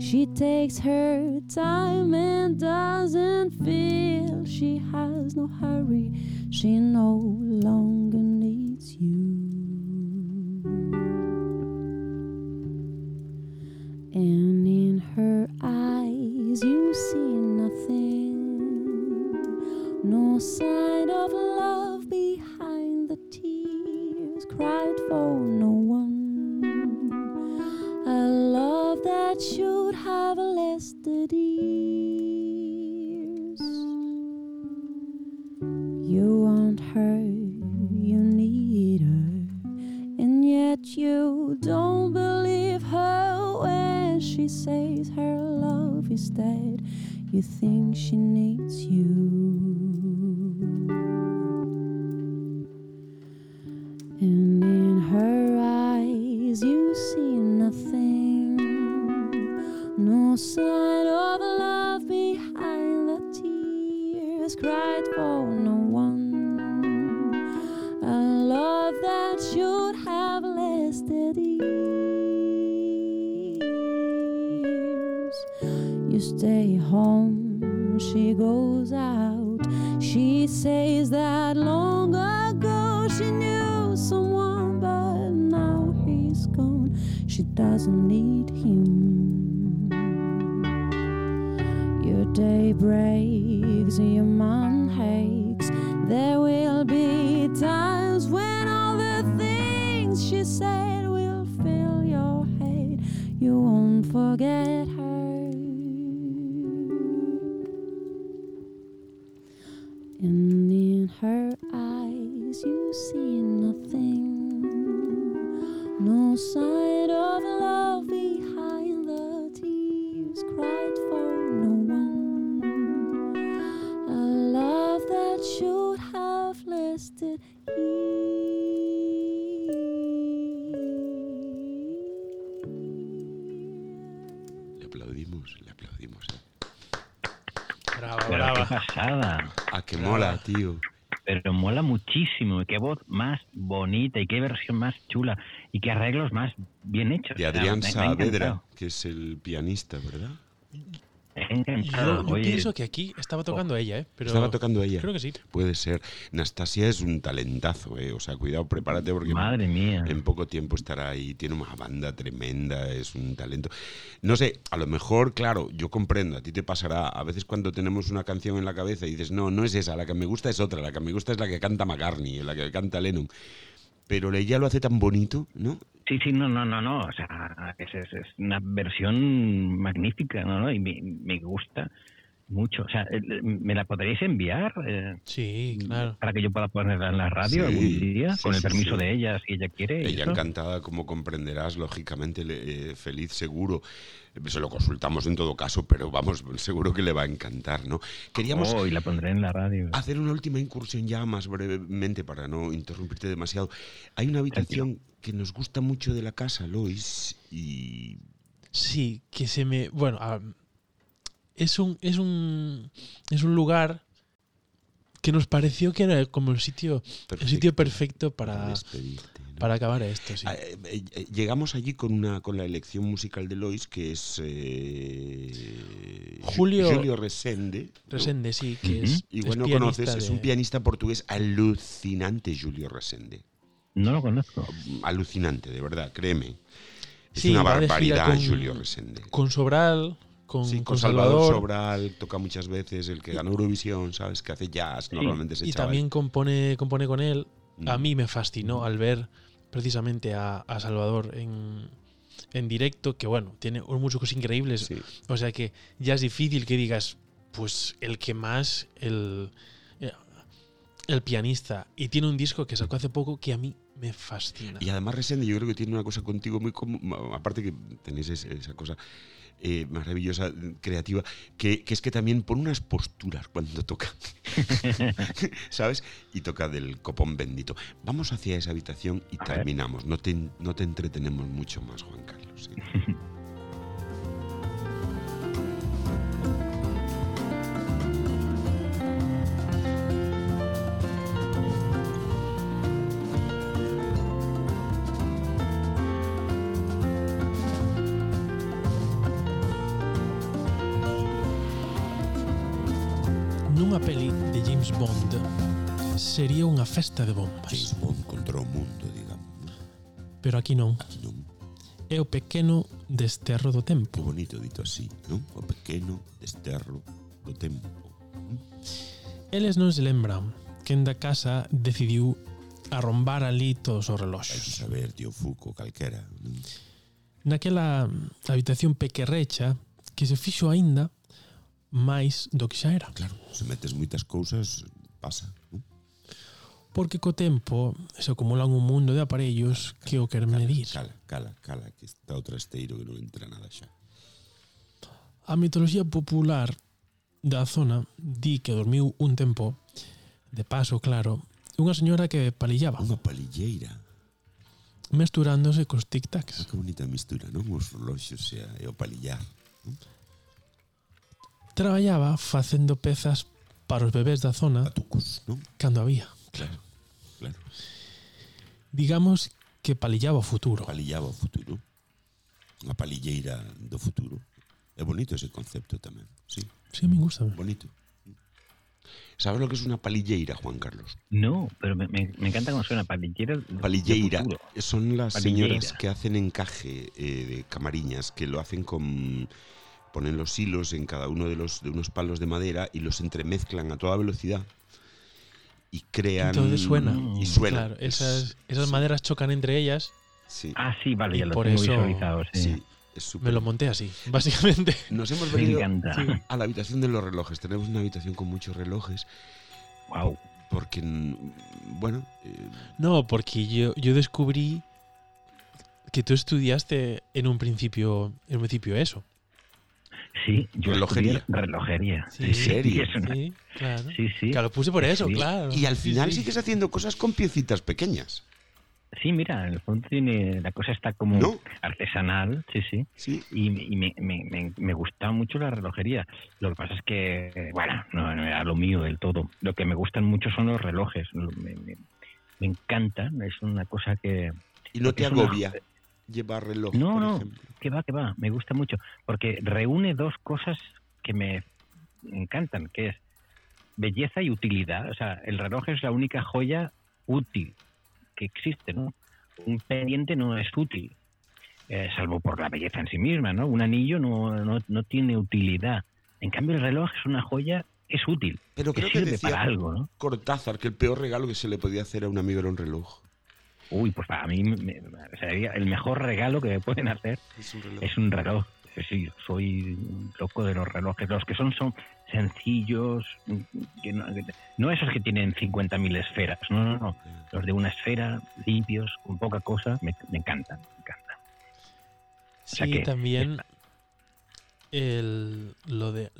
she takes her time and doesn't feel she has no hurry. She no longer needs you. And in her eyes, you see nothing. No sign of love behind the tears cried for no one. A love that should have lasted years. You want her, you need her, and yet you don't believe her when she says her love is dead. You think she needs you. And in her eyes, you see nothing. No sign of the love behind the tears cried for no one. A love that should have lasted years. You stay home, she goes out. She says that long ago she knew someone, but now he's gone. She doesn't need him. Your day breaks, your mind aches. There will be times when all the things she said will fill your head. You won't forget sign of love behind the tears cried for no one. A love that should have lasted Le aplaudimos, le aplaudimos. ¿eh? Brava, qué pasada. Ah, que mola, tío. Pero mola muchísimo. Qué voz más bonita y qué versión más chula. Y qué arreglos más bien hechos. De O sea, Adrián me- Saavedra, que es el pianista, ¿verdad? Encantado. Yo, yo Oye, pienso que aquí estaba tocando ella, ¿eh? Pero Estaba tocando ella. Creo que sí. Puede ser. Nastasia es un talentazo, ¿eh? O sea, cuidado, prepárate porque madre mía. en poco tiempo estará ahí. Tiene una banda tremenda, es un talento. No sé, a lo mejor, claro, yo comprendo, a ti te pasará. A veces cuando tenemos una canción en la cabeza y dices, no, no es esa, la que me gusta es otra, la que me gusta es la que canta McCartney, la que canta Lennon. Pero ella lo hace tan bonito, ¿no? Sí, sí, no, no, no, no. O sea, es, es- una versión magnífica, ¿no? no? Y me, me gusta mucho. O sea, eh, ¿me la podréis enviar? eh, Sí, claro. para que yo pueda ponerla en la radio Sí, algún día, sí, con el sí, permiso sí. de ella, si ella quiere. Ella eso. encantada, como comprenderás, lógicamente le- eh, feliz, seguro. Se lo consultamos en todo caso, pero vamos, seguro que le va a encantar, ¿no? Queríamos Oh, y la pondré en la radio. hacer una última incursión ya más brevemente para no interrumpirte demasiado. Hay una habitación que nos gusta mucho de la casa, Lois, y Sí, que se me. Bueno, es un. Es un. Es un lugar que nos pareció que era como el sitio. El sitio perfecto para, para acabar esto, sí. Ah, eh, eh, llegamos allí con una con la elección musical de Lois, que es eh, Julio- Julio Resende. ¿no? Resende, sí, que es. Igual es no conoces, es un pianista portugués alucinante, Julio Resende. No lo conozco. Alucinante, de verdad, créeme. Es Sí, una barbaridad, con- Julio Resende. Con Sobral, con, Sí, con con Salvador, Salvador. Sobral, toca muchas veces, el que ganó Eurovisión, ¿sabes? Que hace jazz, normalmente ese y chaval. también compone, compone con él. A Mm. mí me fascinó al ver precisamente a, a Salvador en, en directo, que bueno, tiene unos músicos increíbles. Sí. O sea que ya es difícil que digas, pues el que más, el, eh, El pianista. Y tiene un disco que sacó hace poco que a mí me fascina. Y además Resende yo creo que tiene una cosa contigo muy común, aparte que tenéis es- esa cosa eh, maravillosa, creativa, que, que es que también pone unas posturas cuando toca, ¿sabes? Y toca del copón bendito. Vamos hacia esa habitación y A terminamos. No te, no te entretenemos mucho más, Juan Carlos. ¿sí? unha festa de bombas. James Bond contra o mundo, digamos. Pero aquí non. Aquí non. É o pequeno desterro do tempo. Que bonito dito así, non? O pequeno desterro do tempo. Eles non se lembran en da casa decidiu arrombar ali todos os reloxos. Hai saber, tío Fuco, calquera. Non? Naquela habitación pequerrecha que se fixo aínda máis do que xa era. Claro, se metes moitas cousas, pasa. Non? Porque co tempo se acumulan un mundo de aparellos cala, que o quer medir. Cala, cala, cala, que está o trasteiro que non entra nada xa. A mitoloxía popular da zona di que dormiu un tempo, de paso claro, unha señora que palillaba. Unha palilleira. Mesturándose cos tic-tacs. Ah, que bonita mistura, non? Os reloxos e, e o palillar. Non? Traballaba facendo pezas para os bebés da zona Patucos, non? cando había. Claro, claro. Digamos que palillaba o futuro. Palillaba o futuro. Unha palilleira do futuro. É bonito ese concepto tamén, sí, Sí, me gusta. bonito. ¿Sabes lo que es una palilleira, Juan Carlos? No, pero me, me- me encanta cómo suena palillera. de Palilleira futuro. son las Palilleira. señoras que hacen encaje eh, de camariñas, que lo hacen con ponen los hilos en cada uno de los de unos palos de madera y los entremezclan a toda velocidad y crean Entonces suena. y suena. Claro, esas, Es- esas sí, maderas chocan entre ellas. sí, Ah, sí, vale, ya lo por tengo eso- visualizado. Sí. sí, es súper- Me lo monté así, básicamente. Nos hemos Me venido encanta. a la habitación de los relojes. Tenemos una habitación con muchos relojes Wow. porque bueno, eh, No, porque yo, yo descubrí que tú estudiaste en un principio, en un principio eso. Sí, yo Relojería. relojería. Sí, ¿En serio? una- Sí, claro. Sí, sí. Claro, lo puse por eso, Sí. claro. y al Sí, final sí. sigues haciendo cosas con piecitas pequeñas. Sí, mira, en el fondo tiene, la cosa está como ¿No? artesanal, sí, sí. Sí, Y, y me, me, me, me gusta mucho la relojería. Lo que pasa es que, bueno, no, no era lo mío del todo. Lo que me gustan mucho son los relojes. Lo- Me, me, me encantan. Es una cosa que... y no te Es una- llevar reloj, No, por no, ejemplo. que va, que va. Me gusta mucho. Porque reúne dos cosas que me encantan, que es belleza y utilidad. O sea, el reloj es la única joya útil que existe, ¿no? Un pendiente no es útil, eh, salvo por la belleza en sí misma, ¿no? Un anillo no, no, no tiene utilidad. En cambio, el reloj es una joya, es útil, Pero que creo que sirve decía para algo, ¿no? Cortázar que el peor regalo que se le podía hacer a un amigo era un reloj. Uy, pues para mí me- sería el mejor regalo que me pueden hacer Es un reloj. es un reloj. Sí, soy loco de los relojes. Los que son son sencillos, que no, que- no esos que tienen 50.000 esferas, no, no, no. Los de una esfera, limpios, con poca cosa, me, me encantan, me encantan. Sí, sea que- también el, lo, de,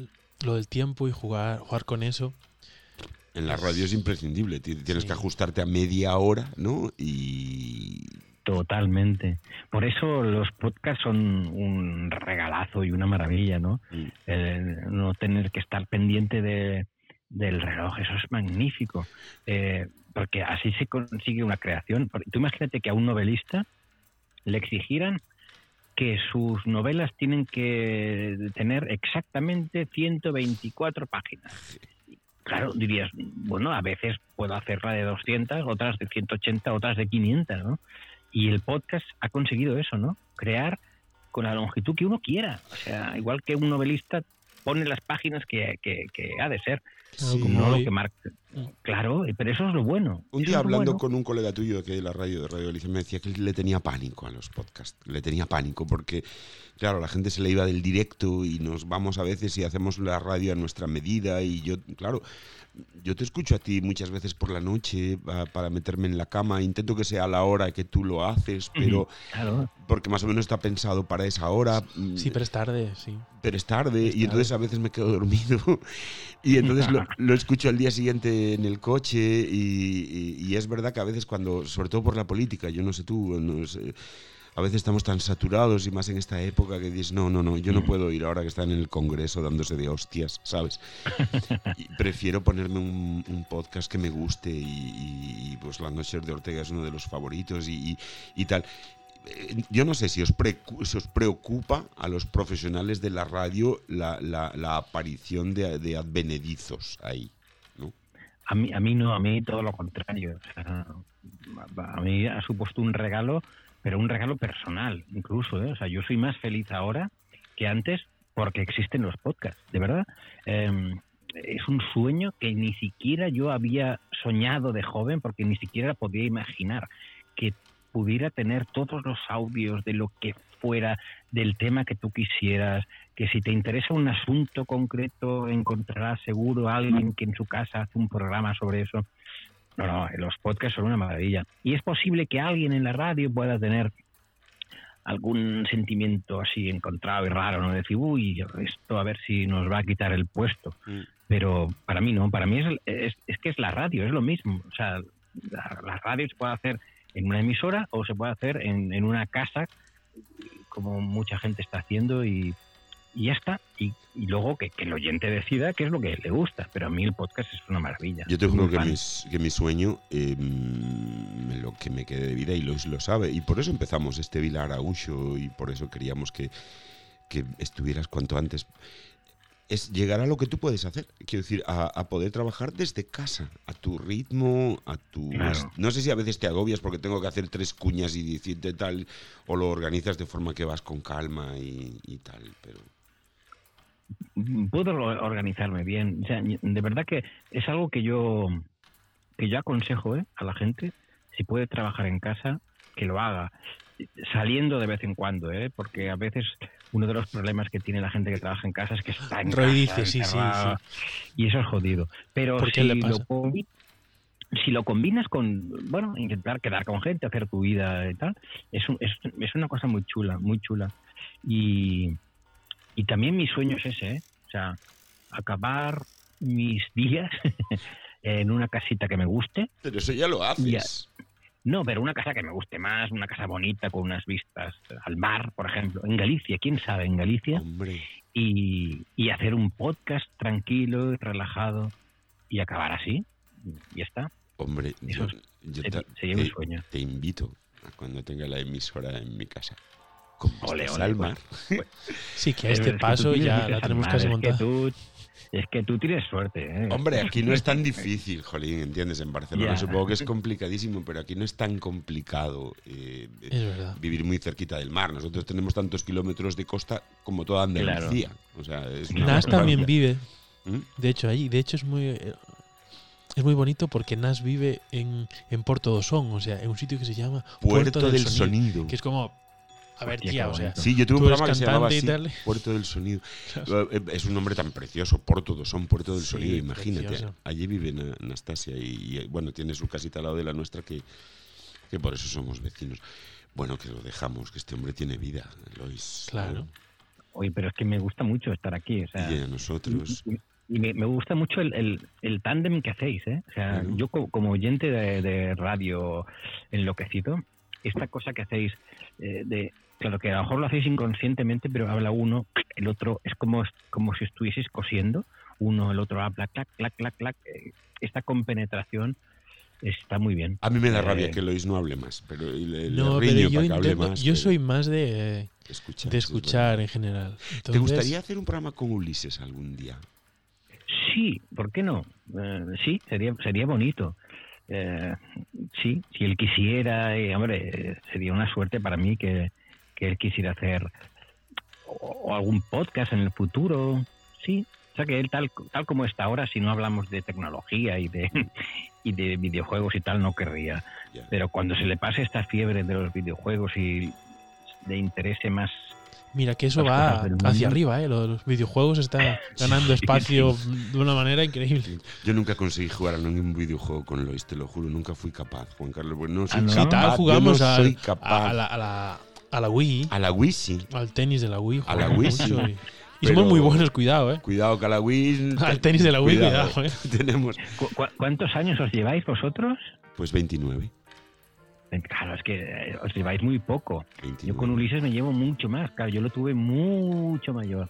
lo del tiempo y jugar, jugar con eso. En la radio es imprescindible. ti- Tienes Sí. que ajustarte a media hora, ¿no? Y Totalmente. Por eso los podcasts son un regalazo y una maravilla, ¿no? Mm. El no tener que estar pendiente de, del reloj, eso es magnífico. Eh, porque así se consigue una creación. Tú imagínate que a un novelista le exigieran que sus novelas tienen que tener exactamente 124 páginas. Claro, dirías, bueno, a veces puedo hacerla de 200, otras de 180, otras de 500, ¿no? Y el podcast ha conseguido eso, ¿no? Crear con la longitud que uno quiera. O sea, igual que un novelista pone las páginas que, que- que ha de ser, Claro, Sí. como no lo que marca. Claro, pero eso es lo bueno. Un día hablando bueno. con un colega tuyo que de la radio de Radio Galicia me decía que le tenía pánico a los podcasts, le tenía pánico porque, claro, la gente se le iba del directo y nos vamos a veces y hacemos la radio a nuestra medida y yo, claro, yo te escucho a ti muchas veces por la noche pa- para meterme en la cama, intento que sea a la hora que tú lo haces, pero Claro. porque más o menos está pensado para esa hora. mm, Sí, pero es tarde, sí. pero es tarde Es y entonces a veces me quedo dormido y entonces lo, lo escucho al día siguiente en el coche y, y- y es verdad que a veces cuando, sobre todo por la política, yo no sé tú, no sé, a veces estamos tan saturados y más en esta época que dices, no, no, no, yo no puedo ir ahora que están en el Congreso dándose de hostias, ¿sabes? Y prefiero ponerme un, un podcast que me guste y, pues La Noche de Ortega es uno de los favoritos y, tal. Eh, Yo no sé si os, si os preocupa a los profesionales de la radio la, la- la aparición de, de advenedizos ahí. A mí, a mí no, a mí todo lo contrario. O sea, a mí ha supuesto un regalo, pero un regalo personal incluso. ¿eh? O sea, yo soy más feliz ahora que antes porque existen los podcasts, de verdad. Eh, es un sueño que ni siquiera yo había soñado de joven porque ni siquiera podía imaginar que pudiera tener todos los audios de lo que fuera del tema que tú quisieras, que si te interesa un asunto concreto encontrarás seguro a alguien que en su casa hace un programa sobre eso. No, no, los podcasts son una maravilla. Y es posible que alguien en la radio pueda tener algún sentimiento así encontrado y raro, ¿no? Decir, uy, esto a ver si nos va a quitar el puesto. Mm. Pero para mí no, para mí es, es, es que es la radio, es lo mismo. O sea, la, la radio se puede hacer en una emisora o se puede hacer en, en una casa, como mucha gente está haciendo, y, y ya está. Y, y luego que, que el oyente decida qué es lo que le gusta. Pero a mí el podcast es una maravilla. Yo te juro que, mis- que mi sueño, eh, lo que me quede de vida, y Lois lo sabe, y por eso empezamos este Vilar Araújo, y por eso queríamos que, que estuvieras cuanto antes, es llegar a lo que tú puedes hacer. Quiero decir, a, a poder trabajar desde casa, a tu ritmo, a tu... Claro. No sé si a veces te agobias porque tengo que hacer tres cuñas y decirte tal, o lo organizas de forma que vas con calma y, y tal, pero... puedo organizarme bien. O sea, de verdad que es algo que yo que yo aconsejo ¿eh? a la gente, si puede trabajar en casa, que lo haga. Saliendo de vez en cuando, ¿eh? porque a veces uno de los problemas que tiene la gente que trabaja en casa es que está en Roy casa, dice, sí, sí, encerrado, y eso es jodido. Pero ¿Por qué si le lo, pasa? si lo combinas con, bueno, intentar quedar con gente, hacer tu vida y tal, es, un- es, es una cosa muy chula, muy chula. Y, y también mi sueño es ese, ¿eh? O sea, acabar mis días en una casita que me guste. Pero eso ya lo haces. No, pero una casa que me guste más, una casa bonita con unas vistas al mar, por ejemplo. En Galicia, quién sabe, en Galicia. Y, y hacer un podcast tranquilo y relajado y acabar así. Y ya está. hombre, Eso yo sería- te- sería un te- sueño. te invito a cuando tenga la emisora en mi casa. Con Ole, ole, al pues. mar. Sí, que a este es que tú paso ya la tenemos casi es que montada. tú- es que tú tienes suerte, ¿eh? Hombre, aquí no es tan difícil, Jolín, ¿entiendes? En Barcelona supongo que es complicadísimo, pero aquí no es tan complicado eh, eh, Es verdad. vivir muy cerquita del mar. Nosotros tenemos tantos kilómetros de costa como toda Andalucía. O sea, es una Nas también vive, ¿Mm? de hecho, allí. De hecho, es muy eh, es muy bonito porque Nas vive en, en Porto do Son, o sea, en un sitio que se llama Puerto, del, Sonido. Que es como, a ver, tía, o sea. Sí, yo tuve un programa que se llamaba así. Puerto del Sonido. Eh, Es un nombre tan precioso, Porto do Son, Puerto del Sí, Sonido, imagínate. precioso. Allí vive Na- Anastasia y, y, bueno, tiene su casita al lado de la nuestra que, que por eso somos vecinos. Bueno, que lo dejamos, que este hombre tiene vida, Lois. Claro. Oye, pero es que me gusta mucho estar aquí. O sea, Y a nosotros. Y, y me, me gusta mucho el, el, el tándem que hacéis, ¿eh? O sea, yo co- como oyente de, de radio enloquecido, esta cosa que hacéis eh, de... Claro que a lo mejor lo hacéis inconscientemente, pero habla uno, el otro, es como, como si estuvieseis cosiendo, uno, el otro habla, clac, clac, clac, clac. eh, Esta compenetración está muy bien. A mí me da Eh, rabia que Lois no hable más, pero le, le No, riño pero yo para que hable más. yo soy más de, escuchar, de es en general. ¿Te gustaría hacer un programa con Ulises algún día? Sí, ¿por qué no? Eh, sí, sería sería bonito. Eh, sí, si él quisiera, eh, hombre, eh, sería una suerte para mí que, que él quisiera hacer o, algún podcast en el futuro. Sí, o sea que él tal, tal como está ahora, si no hablamos de tecnología y de, y de videojuegos y tal, no querría. Pero cuando se le pase esta fiebre de los videojuegos y le interese más Mira que eso va hacia arriba, ¿eh? Lo de los videojuegos está ganando espacio de una manera increíble. Yo nunca conseguí jugar a ningún videojuego con Lois, te lo juro, nunca fui capaz, Juan Carlos. No soy ¿no? Si capaz, tal, yo jugamos no al- soy capaz. a, la, a, la, a la Wii, A la Wii sí. al tenis de la Wii. A la Wii, sí. y, somos muy buenos, cuidado, ¿eh? Cuidado que a la Wii... Al tenis de la Wii, cuidado, ¿eh? Tenemos ¿Cu- cu- ¿Cuántos años os lleváis vosotros? pues 29. Eh, Claro, es que eh, os lleváis muy poco. 29. Yo con Ulises me llevo mucho más. Claro, yo lo tuve mucho mayor.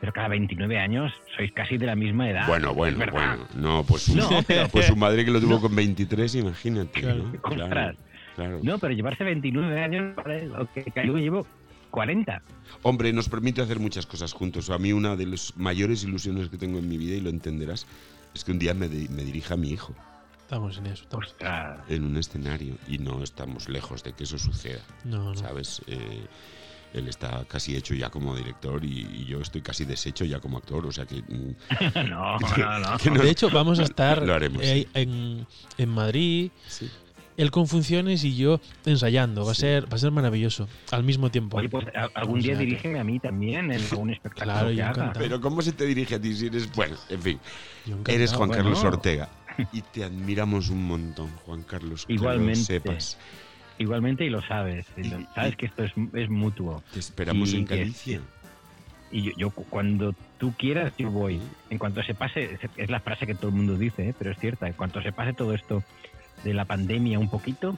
Pero cada 29 años sois casi de la misma edad. Bueno, bueno, bueno. No, pues su, No, pero- pues su madre que lo tuvo No. con 23, imagínate. Claro. ¿no? Claro. Claro. No, pero llevarse 29 años, que yo me llevo 40. Hombre, nos permite hacer muchas cosas juntos. A mí una de las mayores ilusiones que tengo en mi vida, y lo entenderás, es que un día me, me dirija a mi hijo Estamos en eso. estamos- Ostras. en un escenario y no estamos lejos de que eso suceda. No, no. ¿Sabes? Eh, él está casi hecho ya como director y, y yo estoy casi deshecho ya como actor. O sea que. mm, No, no, no. que no- De hecho, vamos a estar Lo haremos, eh, sí. en, en Madrid, sí. Él con funciones y yo ensayando. Va a ser, va a ser maravilloso. Al mismo tiempo. Oye, pues algún O día sea dirígeme a mí también en algún espectáculo Claro, que haga. Pero ¿cómo se te dirige a ti si eres. Bueno, en fin. Eres Juan bueno. Carlos Ortega. Y te admiramos un montón, Juan Carlos. que lo Igualmente. sepas. Igualmente y lo sabes. y sabes y- que esto es, es mutuo. Te esperamos Y en Galicia. Y yo, yo cu- cuando tú quieras, yo voy. En cuanto se pase, es- es la frase que todo el mundo dice, ¿eh? pero es cierta. En cuanto se pase todo esto de la pandemia un poquito,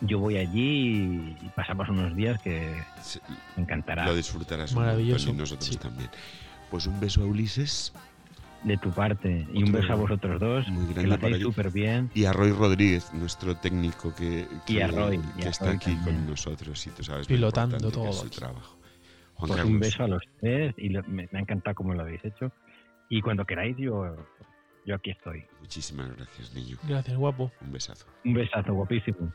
yo voy allí y pasamos unos días que Sí, me encantará. Lo disfrutarás Maravilloso, y nosotros sí. también. Pues un beso a Ulises De tu parte. Y un Otro beso a vosotros dos. muy que grande lo para hacéis que- súper bien. y a Roy Rodríguez, nuestro técnico que, Y que, a Roy, y que a está Roy aquí también. con nosotros y tú sabes lo Pilotando que es todo su trabajo. Juan Pues Carlos, un beso a los tres y lo- me, me ha encantado cómo lo habéis hecho. Y cuando queráis, yo, yo aquí estoy. muchísimas gracias, niño. Gracias, guapo. Un besazo. Un besazo, guapísimo.